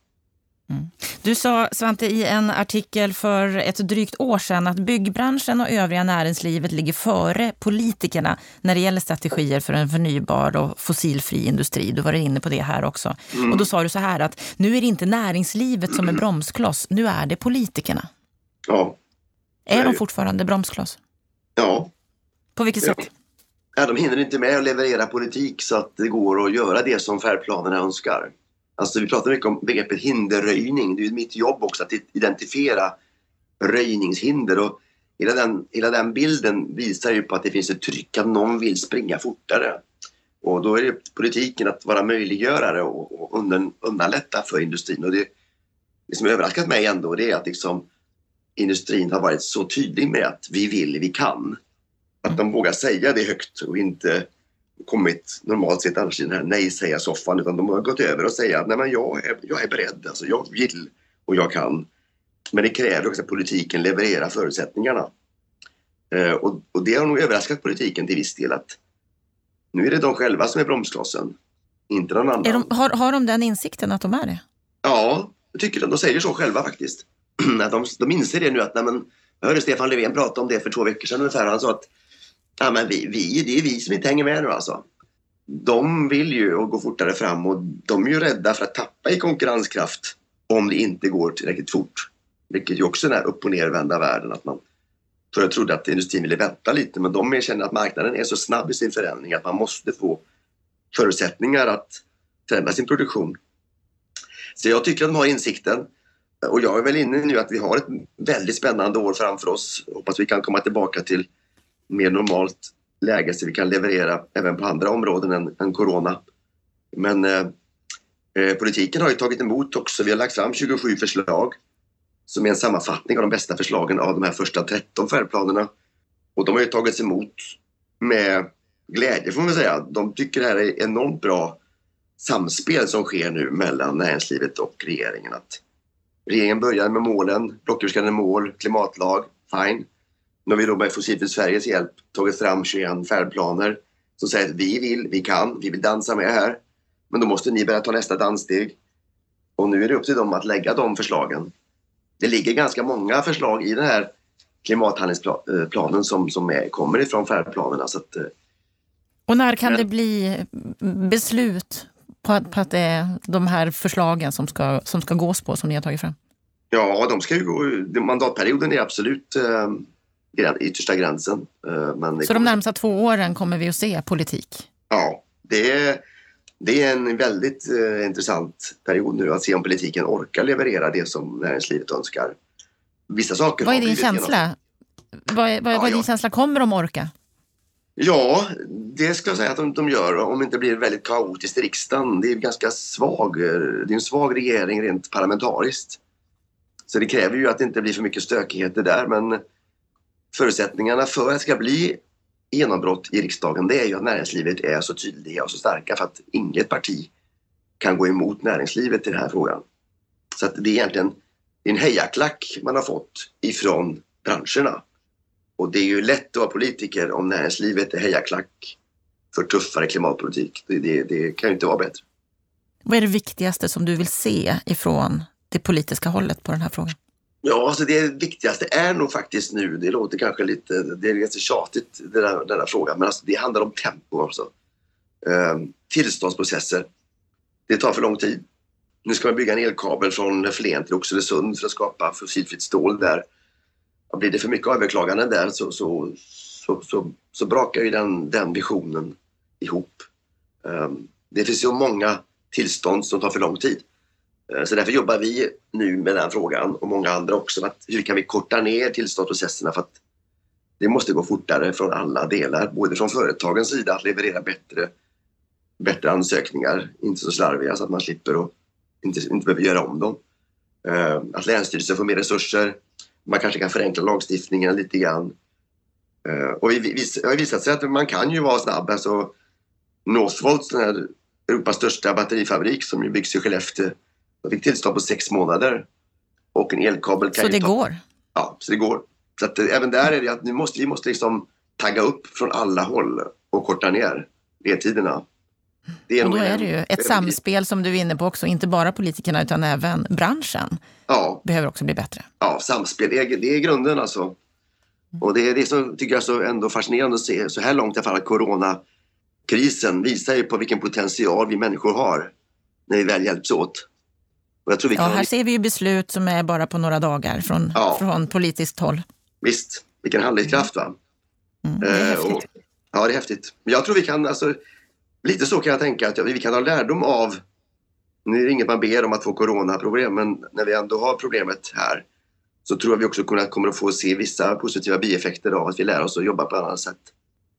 Mm. Du sa, Svante, i en artikel för ett drygt år sedan att byggbranschen och övriga näringslivet ligger före politikerna när det gäller strategier för en förnybar och fossilfri industri. Du var inne på det här också. Mm. Och då sa du så här att nu är det inte näringslivet som är bromskloss, nu är det politikerna. Ja. Är de fortfarande bromskloss? Ja. På vilket ja. sätt? Ja, de hinner inte med att leverera politik så att det går att göra det som färdplanerna önskar. Alltså vi pratar mycket om begreppet hinderröjning. Det är mitt jobb också att identifiera röjningshinder. Och hela, den, hela den bilden visar ju på att det finns ett tryck att någon vill springa fortare. Och då är det politiken att vara möjliggörare och, och underlätta för industrin. Och det, det som överraskat mig ändå det är att liksom industrin har varit så tydlig med att vi vill, vi kan. Att de vågar säga det högt och inte kommit normalt sett annars i den här nej-säga-soffan utan de har gått över och säga att nej men jag är, jag är beredd, alltså jag vill och jag kan. Men det kräver också att politiken levererar förutsättningarna. Eh, och, och, det har nog överraskat politiken till viss del att nu är det de själva som är bromsklossen, inte någon annan. De, har, har de den insikten att de är det? Ja, jag tycker de. De säger så själva faktiskt. att de, de inser det nu att nej men, jag hörde Stefan Löfven prata om det för två veckor sedan ungefär. Han sa att Ja, men vi, vi, det är vi som inte hänger med nu alltså. De vill ju gå fortare fram och de är ju rädda för att tappa i konkurrenskraft om det inte går tillräckligt fort. Vilket ju också är den här upp och nervända världen. Att man förut trodde att industrin ville vänta lite men de känner att marknaden är så snabb i sin förändring att man måste få förutsättningar att förändra sin produktion. Så jag tycker att de har insikten. Och jag är väl inne nu att vi har ett väldigt spännande år framför oss. Hoppas vi kan komma tillbaka till mer normalt läge så vi kan leverera även på andra områden än, än corona. Men eh, eh politiken har ju tagit emot också. Vi har lagt fram 27 förslag som är en sammanfattning av de bästa förslagen av de här första 13 färdplanerna. Och de har ju tagits emot med glädje får man säga. De tycker det här är enormt bra samspel som sker nu mellan näringslivet och regeringen. Att regeringen börjar med målen, blocköverskridande mål, klimatlag, fine. Nu har vi då med Fossilfritt Sveriges hjälp tagit fram 21 färdplaner som säger att vi vill, vi kan, vi vill dansa med här. Men då måste ni börja ta nästa danssteg. Och nu är det upp till dem att lägga de förslagen. Det ligger ganska många förslag i den här klimathandlingsplanen som, som är, kommer ifrån färdplanerna. Så att, eh, och när kan men, det bli beslut på att, på att det är de här förslagen som ska, som ska gås på som ni har tagit fram? Ja, de ska ju gå, mandatperioden är absolut eh, yttersta gränsen. Eh, men Så de närmsta två åren kommer vi att se politik? Ja, det är, det är en väldigt eh, intressant period nu att se om politiken orkar leverera det som näringslivet önskar. Vissa saker Vad är din känsla? Vad är, vad, ja, vad är din ja. känsla? Kommer de orka? Ja, det ska jag säga att de, de gör om det inte blir väldigt kaotiskt i riksdagen. Det är ganska svag, det är en svag regering rent parlamentariskt. Så det kräver ju att det inte blir för mycket stökigheter där men förutsättningarna för att det ska bli genombrott i riksdagen det är ju att näringslivet är så tydliga och så starka för att inget parti kan gå emot näringslivet i den här frågan. Så att det är egentligen en hejaklack man har fått ifrån branscherna. Och det är ju lätt att vara politiker om näringslivet är hejaklack för tuffare klimatpolitik. Det, det, det kan ju inte vara bättre. Vad är det viktigaste som du vill se ifrån det politiska hållet på den här frågan? Ja, alltså det viktigaste är nog faktiskt nu, det låter kanske lite, det är ganska tjatigt den här, den här frågan, men alltså det handlar om tempo också. Ehm, tillståndsprocesser. Det tar för lång tid. Nu ska man bygga en elkabel från Flen till Oxelösund för att skapa fossilfritt stål där. Och blir det för mycket överklaganden där så, så, så, så, så brakar ju den, den visionen ihop. Ehm, det finns ju många tillstånd som tar för lång tid. Eh, så därför jobbar vi nu med den frågan och många andra också. Att hur kan vi korta ner tillståndsprocesserna för att det måste gå fortare från alla delar. Både från företagens sida att leverera bättre, bättre ansökningar, inte så slarviga så att man slipper och inte, inte behöver göra om dem. Eh, att Länsstyrelsen får mer resurser man kanske kan förenkla lagstiftningen lite grann. Eh, och det har visat sig att man kan ju vara snabb. Alltså, Northvolt, den här Europas största batterifabrik som byggs i Skellefteå, de fick tillstånd på sex månader. Och en elkabel kan Så det ta... går? Ja, så det går. Så att, även där är det att nu måste, vi måste liksom tagga upp från alla håll och korta ner ledtiderna. Det och då är det ju ett samspel som du är inne på också, inte bara politikerna utan även branschen. Ja. Behöver också bli bättre. Ja, samspel, det är, det är grunden alltså. Och det är det som tycker jag är så ändå fascinerande att se så här långt i alla fall coronakrisen visar ju på vilken potential vi människor har när vi väl hjälps åt. Och jag tror vi kan... Ja, här ser vi ju beslut som är bara på några dagar från, ja. från politiskt håll. Visst, vilken handlingskraft va? Mm, det är häftigt. Och, ja, det är häftigt. Men jag tror vi kan, alltså, lite så kan jag tänka att vi kan ha lärdom av nu är det inget man ber om att få coronaproblem men när vi ändå har problemet här så tror jag vi också kommer att få se vissa positiva bieffekter av att vi lär oss att jobba på annat sätt.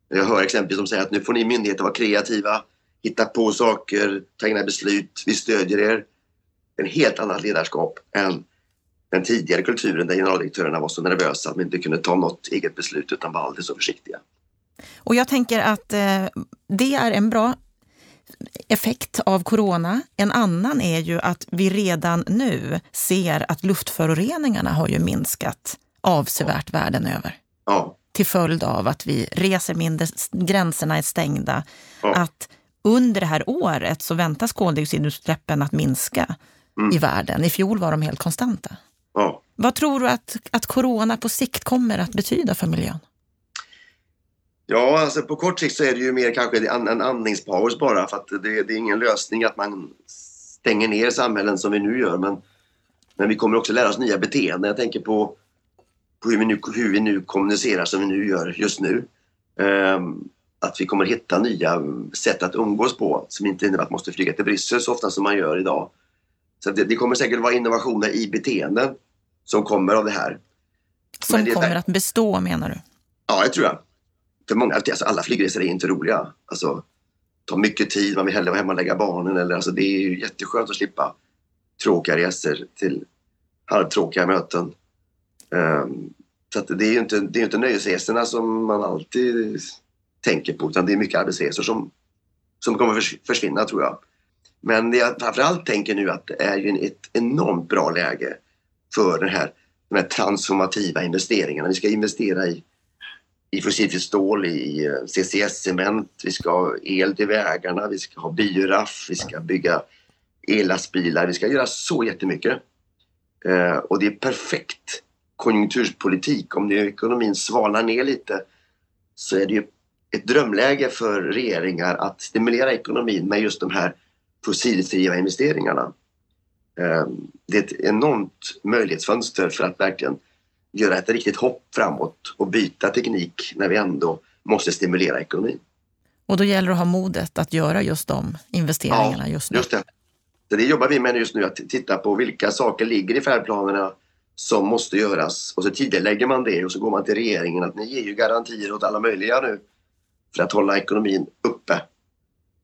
Jag hör exempel som säger att nu får ni myndigheter vara kreativa, hitta på saker, ta egna beslut, vi stödjer er. En helt annat ledarskap än den tidigare kulturen där generaldirektörerna var så nervösa att de inte kunde ta något eget beslut utan var alldeles så försiktiga. Och jag tänker att eh, det är en bra effekt av corona. En annan är ju att vi redan nu ser att luftföroreningarna har ju minskat avsevärt ja. världen över. Ja. Till följd av att vi reser mindre, gränserna är stängda. Ja. Att under det här året så väntas koldioxidutsläppen att minska mm. i världen. I fjol var de helt konstanta. Ja. Vad tror du att, att corona på sikt kommer att betyda för miljön? Ja, alltså på kort sikt så är det ju mer kanske en, en andningspaus bara för att det, det, är ingen lösning att man stänger ner samhällen som vi nu gör. Men, men vi kommer också lära oss nya beteenden. Jag tänker på, på hur, vi nu, hur vi nu kommunicerar som vi nu gör just nu. Um, att vi kommer hitta nya sätt att umgås på som inte innebär att man måste flyga till Bryssel så ofta som man gör idag. Så det, det kommer säkert vara innovationer i beteenden som kommer av det här. Som kommer att bestå menar du? Ja, det tror jag för många, alltså alla flygresor är inte roliga. Alltså, tar mycket tid, man vill hellre vara hemma och lägga barnen. Eller, alltså, det är ju jätteskönt att slippa tråkiga resor till halvtråkiga möten. Um, så det är ju inte, det är inte nöjesresorna som man alltid tänker på utan det är mycket arbetsresor som, som kommer försvinna tror jag. Men det jag framförallt tänker nu att det är ju ett enormt bra läge för den här, de här transformativa investeringarna. Vi ska investera i i fossilfritt stål, i eh, CCS-cement, vi ska ha el till vägarna, vi ska ha bioraff, vi ska bygga ellastbilar, vi ska göra så jättemycket. Eh, och det är perfekt konjunkturpolitik. Om nu ekonomin svalnar ner lite så är det ju ett drömläge för regeringar att stimulera ekonomin med just de här fossilfria investeringarna. Eh, det är ett enormt möjlighetsfönster för att verkligen göra ett riktigt hopp framåt och byta teknik när vi ändå måste stimulera ekonomin. Och då gäller det att ha modet att göra just de investeringarna ja, just nu. Just det. Så det jobbar vi med just nu, att titta på vilka saker ligger i färdplanerna som måste göras och så tidigarelägger man det och så går man till regeringen att ni ger ju garantier åt alla möjliga nu för att hålla ekonomin uppe.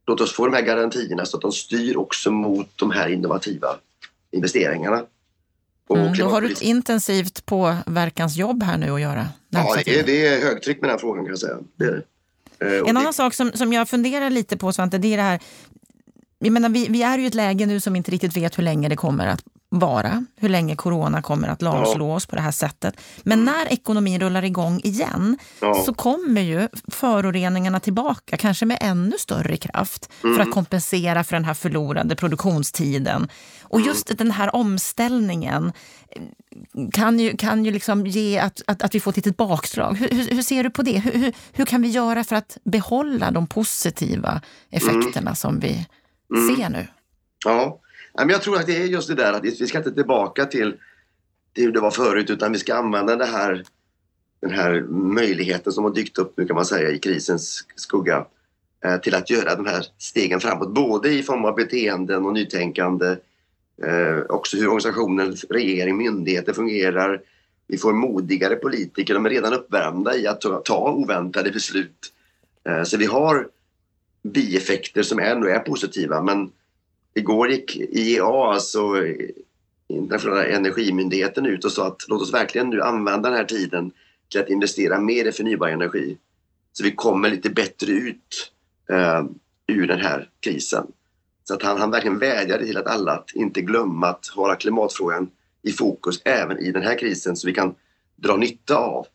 Låt oss få de här garantierna så att de styr också mot de här innovativa investeringarna. Mm, då har du ett intensivt påverkansjobb här nu att göra. Ja, det är, det är högtryck med den här frågan kan jag säga. Det är, eh, en annan sak som, som jag funderar lite på Svante, det är det här jag menar, vi, vi är ju i ett läge nu som inte riktigt vet hur länge det kommer att vara, hur länge corona kommer att lamslå oss på det här sättet. Men när ekonomin rullar igång igen ja. så kommer ju föroreningarna tillbaka, kanske med ännu större kraft mm. för att kompensera för den här förlorade produktionstiden. Och just den här omställningen eh, kan ju, kan ju liksom ge att, att, att vi får ett litet bakslag. Hur, hur, hur ser du på det? Hur, hur, kan vi göra för att behålla de positiva effekterna mm. som vi mm. ser nu? Ja, men jag tror att det är just det där att vi ska inte tillbaka till, det hur det var förut utan vi ska använda det här, den här möjligheten som har dykt upp nu kan man säga i krisens skugga eh, till att göra de här stegen framåt. Både i form av beteenden och nytänkande, eh, också hur organisationen, regering, myndigheter fungerar. Vi får modigare politiker, de är redan uppvärmda i att ta, ta oväntade beslut. Eh, så vi har bieffekter som ändå är positiva men Igår gick IEA, alltså Internationella energimyndigheten, ut och sa att låt oss verkligen nu använda den här tiden till att investera mer i förnybar energi. Så vi kommer lite bättre ut eh, ur den här krisen. Så att han, han verkligen vädjade till att alla att inte glömma att hålla klimatfrågan i fokus även i den här krisen så vi kan dra nytta av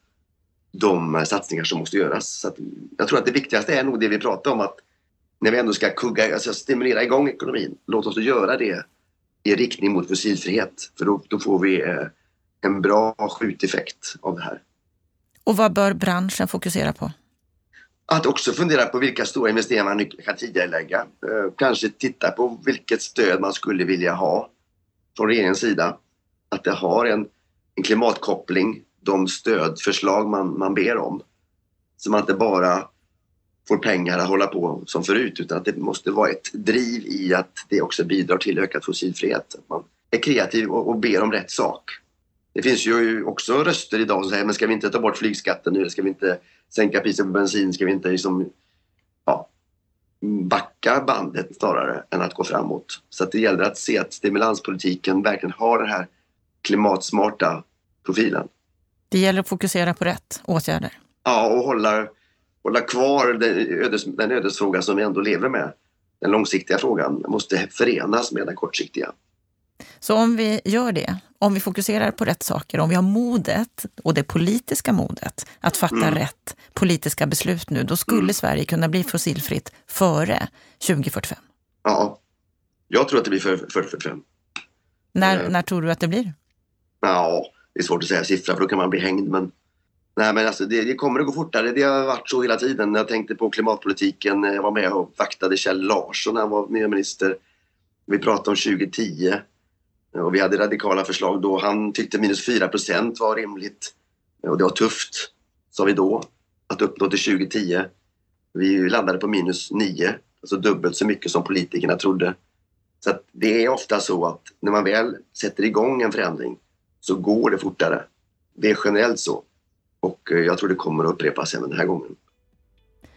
de eh, satsningar som måste göras. Så jag tror att det viktigaste är nog det vi pratar om att när vi ändå ska kugga, alltså stimulera igång ekonomin, låt oss då göra det i riktning mot fossilfrihet. För då, då får vi eh, en bra skjuteffekt av det här. Och vad bör branschen fokusera på? Att också fundera på vilka stora investeringar man kan tidigarelägga. Eh, kanske titta på vilket stöd man skulle vilja ha från regeringens sida. Att det har en, en klimatkoppling, de stödförslag man, man ber om. Så man inte bara får pengar att hålla på som förut utan att det måste vara ett driv i att det också bidrar till ökad fossilfrihet. Att man är kreativ och, och ber om rätt sak. Det finns ju också röster idag som säger men ska vi inte ta bort flygskatten nu? Ska vi inte sänka priset på bensin? Ska vi inte liksom, ja, backa bandet snarare än att gå framåt? Så det gäller att se att stimulanspolitiken verkligen har den här klimatsmarta profilen. Det gäller att fokusera på rätt åtgärder. Ja, och hålla hålla kvar den, ödes, den ödesfråga som vi ändå lever med. Den långsiktiga frågan måste förenas med den kortsiktiga. Så om vi gör det, om vi fokuserar på rätt saker, om vi har modet och det politiska modet att fatta mm. rätt politiska beslut nu, då skulle mm. Sverige kunna bli fossilfritt före 2045. Ja, jag tror att det blir före 2045. När, äh, när tror du att det blir? Ja, det är svårt att säga siffra för då kan man bli hängd, men Nej men alltså det, det, kommer att gå fortare. Det har varit så hela tiden. Jag tänkte på klimatpolitiken. Jag var med och vaktade Kjell Larsson när han var miljöminister. Vi pratade om 2010 och vi hade radikala förslag då. Han tyckte minus 4 procent var rimligt och det var tufft, sa vi då, att uppnå till 2010. Vi landade på minus 9, alltså dubbelt så mycket som politikerna trodde. Så det är ofta så att när man väl sätter igång en förändring så går det fortare. Det är generellt så. Och eh, jag tror det kommer att upprepas även den här gången.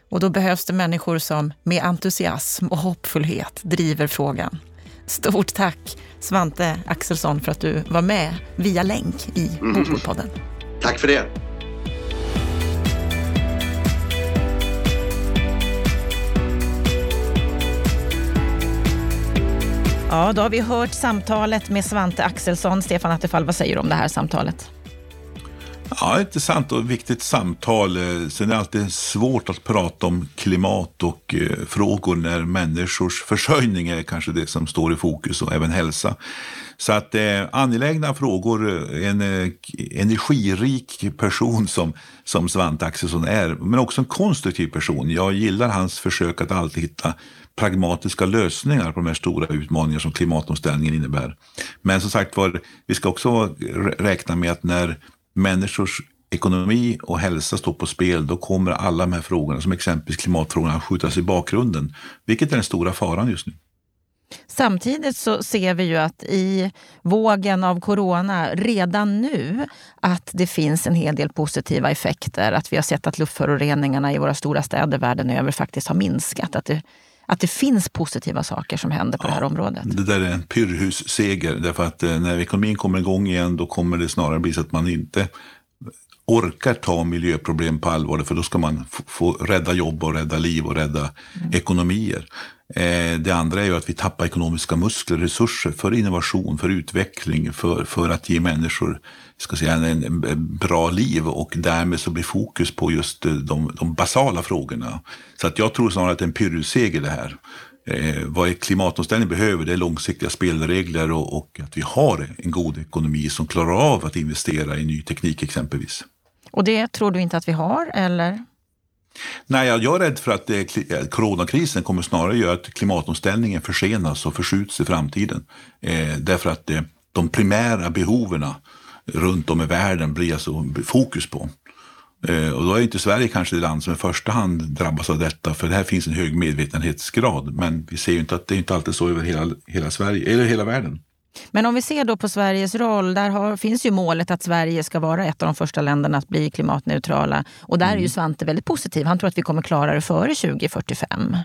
Och då behövs det människor som med entusiasm och hoppfullhet driver frågan. Stort tack Svante Axelsson för att du var med via länk i mm. Bopolpodden. Tack för det. Ja, då har vi hört samtalet med Svante Axelsson. Stefan Attefall, vad säger du om det här samtalet? Ja, intressant och viktigt samtal. Eh, sen är det alltid svårt att prata om klimat och eh, frågor när människors försörjning är kanske det som står i fokus och även hälsa. Så att eh, angelägna frågor, eh, en eh, energirik person som, som Svante Axelsson är, men också en konstruktiv person. Jag gillar hans försök att alltid hitta pragmatiska lösningar på de här stora utmaningar som klimatomställningen innebär. Men som sagt var, vi ska också räkna med att när människors ekonomi och hälsa står på spel, då kommer alla de här frågorna, som exempelvis klimatfrågan, att skjutas i bakgrunden. Vilket är den stora faran just nu. Samtidigt så ser vi ju att i vågen av corona redan nu att det finns en hel del positiva effekter. Att vi har sett att luftföroreningarna i våra stora städer världen över faktiskt har minskat. Att det, att det finns positiva saker som händer på ja, det här området. Det där är en pyrrhusseger. Därför att eh, när ekonomin kommer igång igen då kommer det snarare bli så att man inte orkar ta miljöproblem på allvar, för då ska man få rädda jobb och rädda liv och rädda mm. ekonomier. Eh, det andra är ju att vi tappar ekonomiska muskler, resurser för innovation, för utveckling, för, för att ge människor ska säga, en, en bra liv och därmed så blir fokus på just eh, de, de basala frågorna. Så att jag tror snarare att det är en pyrrusseger det här. Eh, vad klimatomställning behöver det är långsiktiga spelregler och, och, att vi har en god ekonomi som klarar av att investera i ny teknik exempelvis. Och det tror du inte att vi har, eller? Nej, jag är rädd för att det, eh, coronakrisen kommer snarare göra att klimatomställningen försenas och förskjuts i framtiden. Eh, därför att eh, de primära behoven runt om i världen blir alltså fokus på. Eh, och då är inte Sverige kanske det land som i första hand drabbas av detta, för här finns en hög medvetenhetsgrad. Men vi ser ju inte att det är inte alltid så över hela, hela Sverige, eller hela världen. Men om vi ser då på Sveriges roll, där har, finns ju målet att Sverige ska vara ett av de första länderna att bli klimatneutrala. Och där mm. är ju mm. Svante väldigt positiv. Han tror att vi kommer klara det före 2045.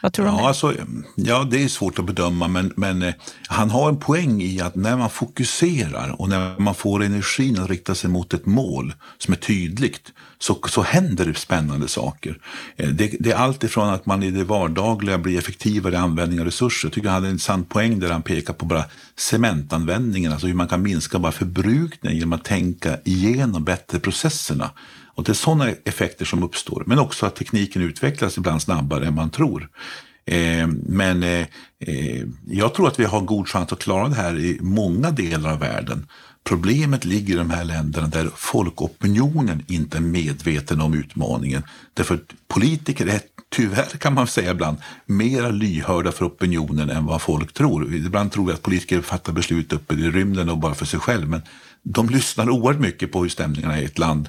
Vad tror du ja, Alltså, ja, det är svårt att bedöma, men, men eh, han har en poäng i att när man fokuserar och när man får energin att rikta sig mot ett mål som är tydligt, så, så händer det spännande saker. Eh, det, det är allt ifrån att man i det vardagliga blir effektivare i användning av resurser. Jag tycker han hade en sann poäng där han pekar på bara cementanvändningen, alltså hur man kan minska bara förbrukningen genom att tänka igenom bättre processerna. Och det är sådana effekter som uppstår. Men också att tekniken utvecklas ibland snabbare än man tror. Eh, men eh, eh jag tror att vi har en god chans att klara det här i många delar av världen. Problemet ligger i de här länderna där folkopinionen inte är medveten om utmaningen. Därför politiker är tyvärr kan man säga ibland mer lyhörda för opinionen än vad folk tror. Ibland tror vi att politiker fattar beslut uppe i rymden och bara för sig själv. Men de lyssnar oerhört mycket på hur stämningarna är i ett land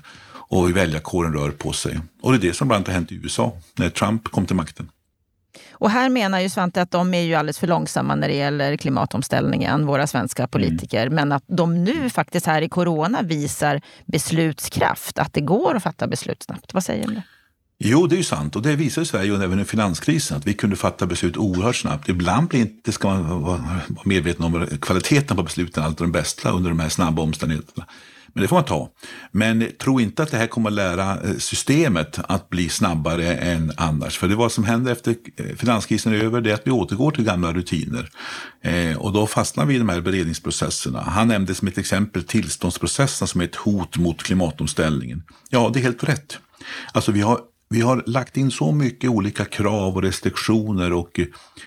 och hur väljarkåren rör på sig. Och det är det som bland annat har hänt i USA när Trump kom till makten. Och här menar ju Svante att de är ju alldeles för långsamma när det gäller klimatomställningen, våra svenska mm. politiker. Mm. Men att de nu faktiskt här i corona visar beslutskraft, att det går att fatta beslut snabbt. Vad säger du? det? Jo, det är ju sant och det visar Sverige även i finanskrisen att vi kunde fatta beslut oerhört snabbt. Ibland blir inte, ska man vara medveten om kvaliteten på besluten alltid den bästa under de här snabba omständigheterna. Men det får man ta. Men tro inte att det här kommer att lära eh, systemet att bli snabbare än annars. För det vad som händer efter eh, finanskrisen är över, det är att vi återgår till gamla rutiner. Eh, och då fastnar vi i de här beredningsprocesserna. Han nämnde som ett exempel tillståndsprocessen som är ett hot mot klimatomställningen. Ja, det är helt rätt. Alltså vi har vi har lagt in så mycket olika krav och restriktioner och eh,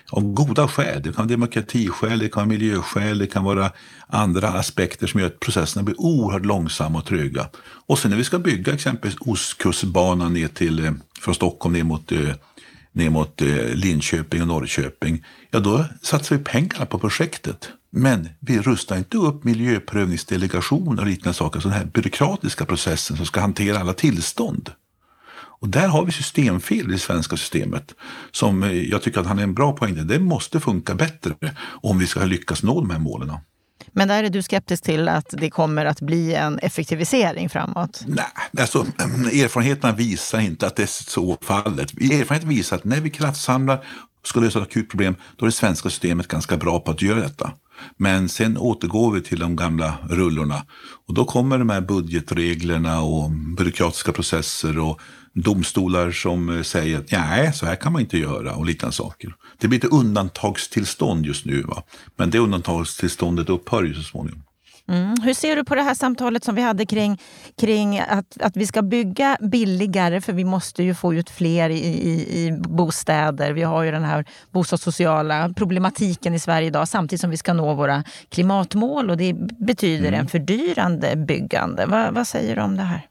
av goda skäl. Det kan vara demokratiskäl, det kan vara miljöskäl, det kan vara andra aspekter som gör att processerna blir oerhört långsamma och tröga. Och sen när vi ska bygga exempelvis Ostkustbanan ner till, eh, från Stockholm ner mot, eh, ner mot Linköping och Norrköping, ja då satsar vi pengarna på projektet. Men vi rustar inte upp miljöprövningsdelegationer och liknande saker, så den här byråkratiska processen som ska hantera alla tillstånd. Och där har vi systemfel i det svenska systemet som eh, jag tycker att han är en bra poäng. Det måste funka bättre om vi ska lyckas nå de här målen. Men där är du skeptisk till att det kommer att bli en effektivisering framåt? Nej, alltså, erfarenheterna visar inte att det är så fallet. Erfarenheten visar att när vi kraftsamlar och ska lösa ett akut problem, då är det svenska systemet ganska bra på att göra detta. Men sen återgår vi till de gamla rullorna och då kommer de här budgetreglerna och byråkratiska processer och domstolar som eh, säger att nej, så här kan man inte göra och liknande saker. Det blir ett undantagstillstånd just nu, va? men det undantagstillståndet upphör ju så småningom. Mm. Hur ser du på det här samtalet som vi hade kring, kring att, att vi ska bygga billigare för vi måste ju få ut fler i, i, i bostäder. Vi har ju den här bostadssociala problematiken i Sverige idag samtidigt som vi ska nå våra klimatmål och det betyder mm. en fördyrande byggande. Va, vad säger du om det här?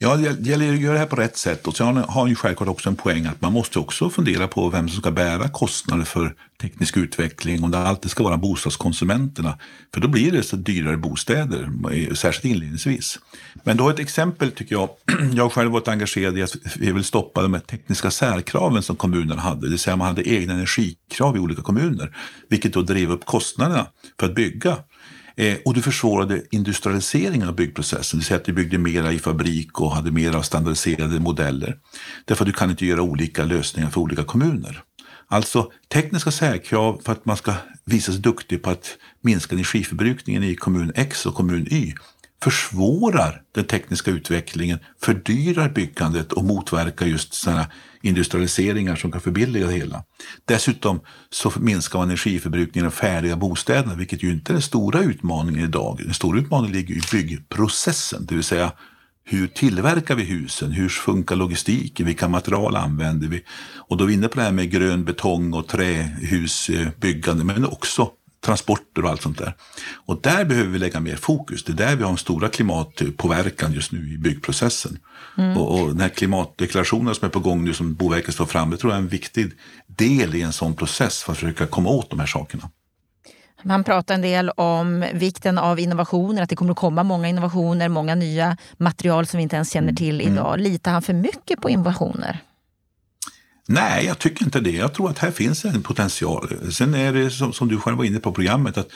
Ja, det gäller att göra det här på rätt sätt. Och sen har han ju självklart också en poäng att man måste också fundera på vem som ska bära kostnader för teknisk utveckling, om det alltid ska vara bostadskonsumenterna. För då blir det så dyrare bostäder, särskilt inledningsvis. Men då har ett exempel, tycker jag. Jag har själv varit engagerad i att vi vill stoppa de tekniska särkraven som kommunerna hade. Det vill säga man hade egna energikrav i olika kommuner, vilket då drev upp kostnaderna för att bygga. Eh, och du försvårade industrialiseringen av byggprocessen, det vill säga att du byggde mera i fabrik och hade mer av standardiserade modeller. Därför att du kan inte göra olika lösningar för olika kommuner. Alltså tekniska särkrav för att man ska visa sig duktig på att minska energiförbrukningen i kommun X och kommun Y försvårar den tekniska utvecklingen, fördyrar byggandet och motverkar just sådana industrialiseringar som kan förbilliga det hela. Dessutom så minskar man energiförbrukningen av färdiga bostäderna, vilket ju inte är den stora utmaningen idag. Den stora utmaningen ligger i byggprocessen, det vill säga hur tillverkar vi husen? Hur funkar logistiken? Vilka material använder vi? Och då är vi inne på det här med grön betong och trähusbyggande, men också transporter och allt sånt där. Och där behöver vi lägga mer fokus. Det är där vi har en stora klimatpåverkan just nu i byggprocessen. Mm. Och, och den här klimatdeklarationen som är på gång nu som Boverket står fram, det tror jag är en viktig del i en sån process för att försöka komma åt de här sakerna. Man pratar en del om vikten av innovationer, att det kommer att komma många innovationer, många nya material som vi inte ens känner till mm. idag. Litar han för mycket på innovationer? Nej, jag tycker inte det. Jag tror att här finns en potential. Sen är det som, som du själv var inne på programmet, att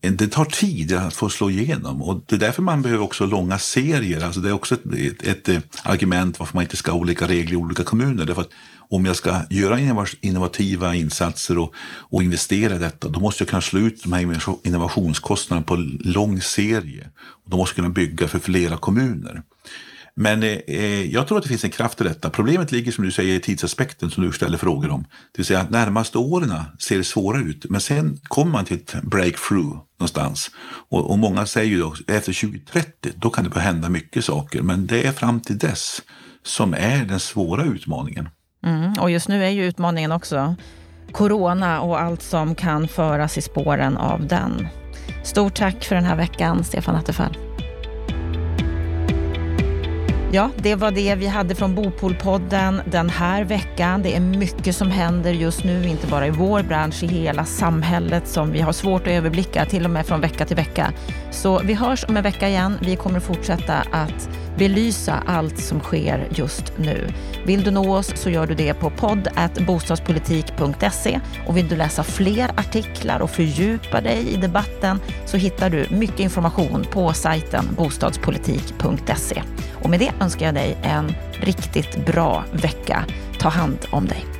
det tar tid att få slå igenom och det är därför man behöver också långa serier. Alltså det är också ett, ett, ett eh, argument varför man inte ska ha olika regler i olika kommuner. Därför att om jag ska göra innovativa insatser och, och investera i detta, då måste jag kunna slå ut de här innovationskostnaderna på lång serie. Och då måste jag kunna bygga för flera kommuner. Men eh, jag tror att det finns en kraft i detta. Problemet ligger som du säger i tidsaspekten som du ställer frågor om. Det vill säga att närmaste åren ser svåra ut. Men sen kommer man till ett breakthrough någonstans. Och, och många säger ju då efter 2030, då kan det börja hända mycket saker. Men det är fram till dess som är den svåra utmaningen. Mm, och just nu är ju utmaningen också corona och allt som kan föras i spåren av den. Stort tack för den här veckan, Stefan Attefall. Ja, det var det vi hade från Bopolpodden den här veckan. Det är mycket som händer just nu, inte bara i vår bransch, i hela samhället som vi har svårt att överblicka, till och med från vecka till vecka. Så vi hörs om en vecka igen. Vi kommer fortsätta att belysa allt som sker just nu. Vill du nå oss så gör du det på podd.bostadspolitik.se och vill du läsa fler artiklar och fördjupa dig i debatten så hittar du mycket information på sajten bostadspolitik.se. Och med det önskar jag dig en riktigt bra vecka. Ta hand om dig.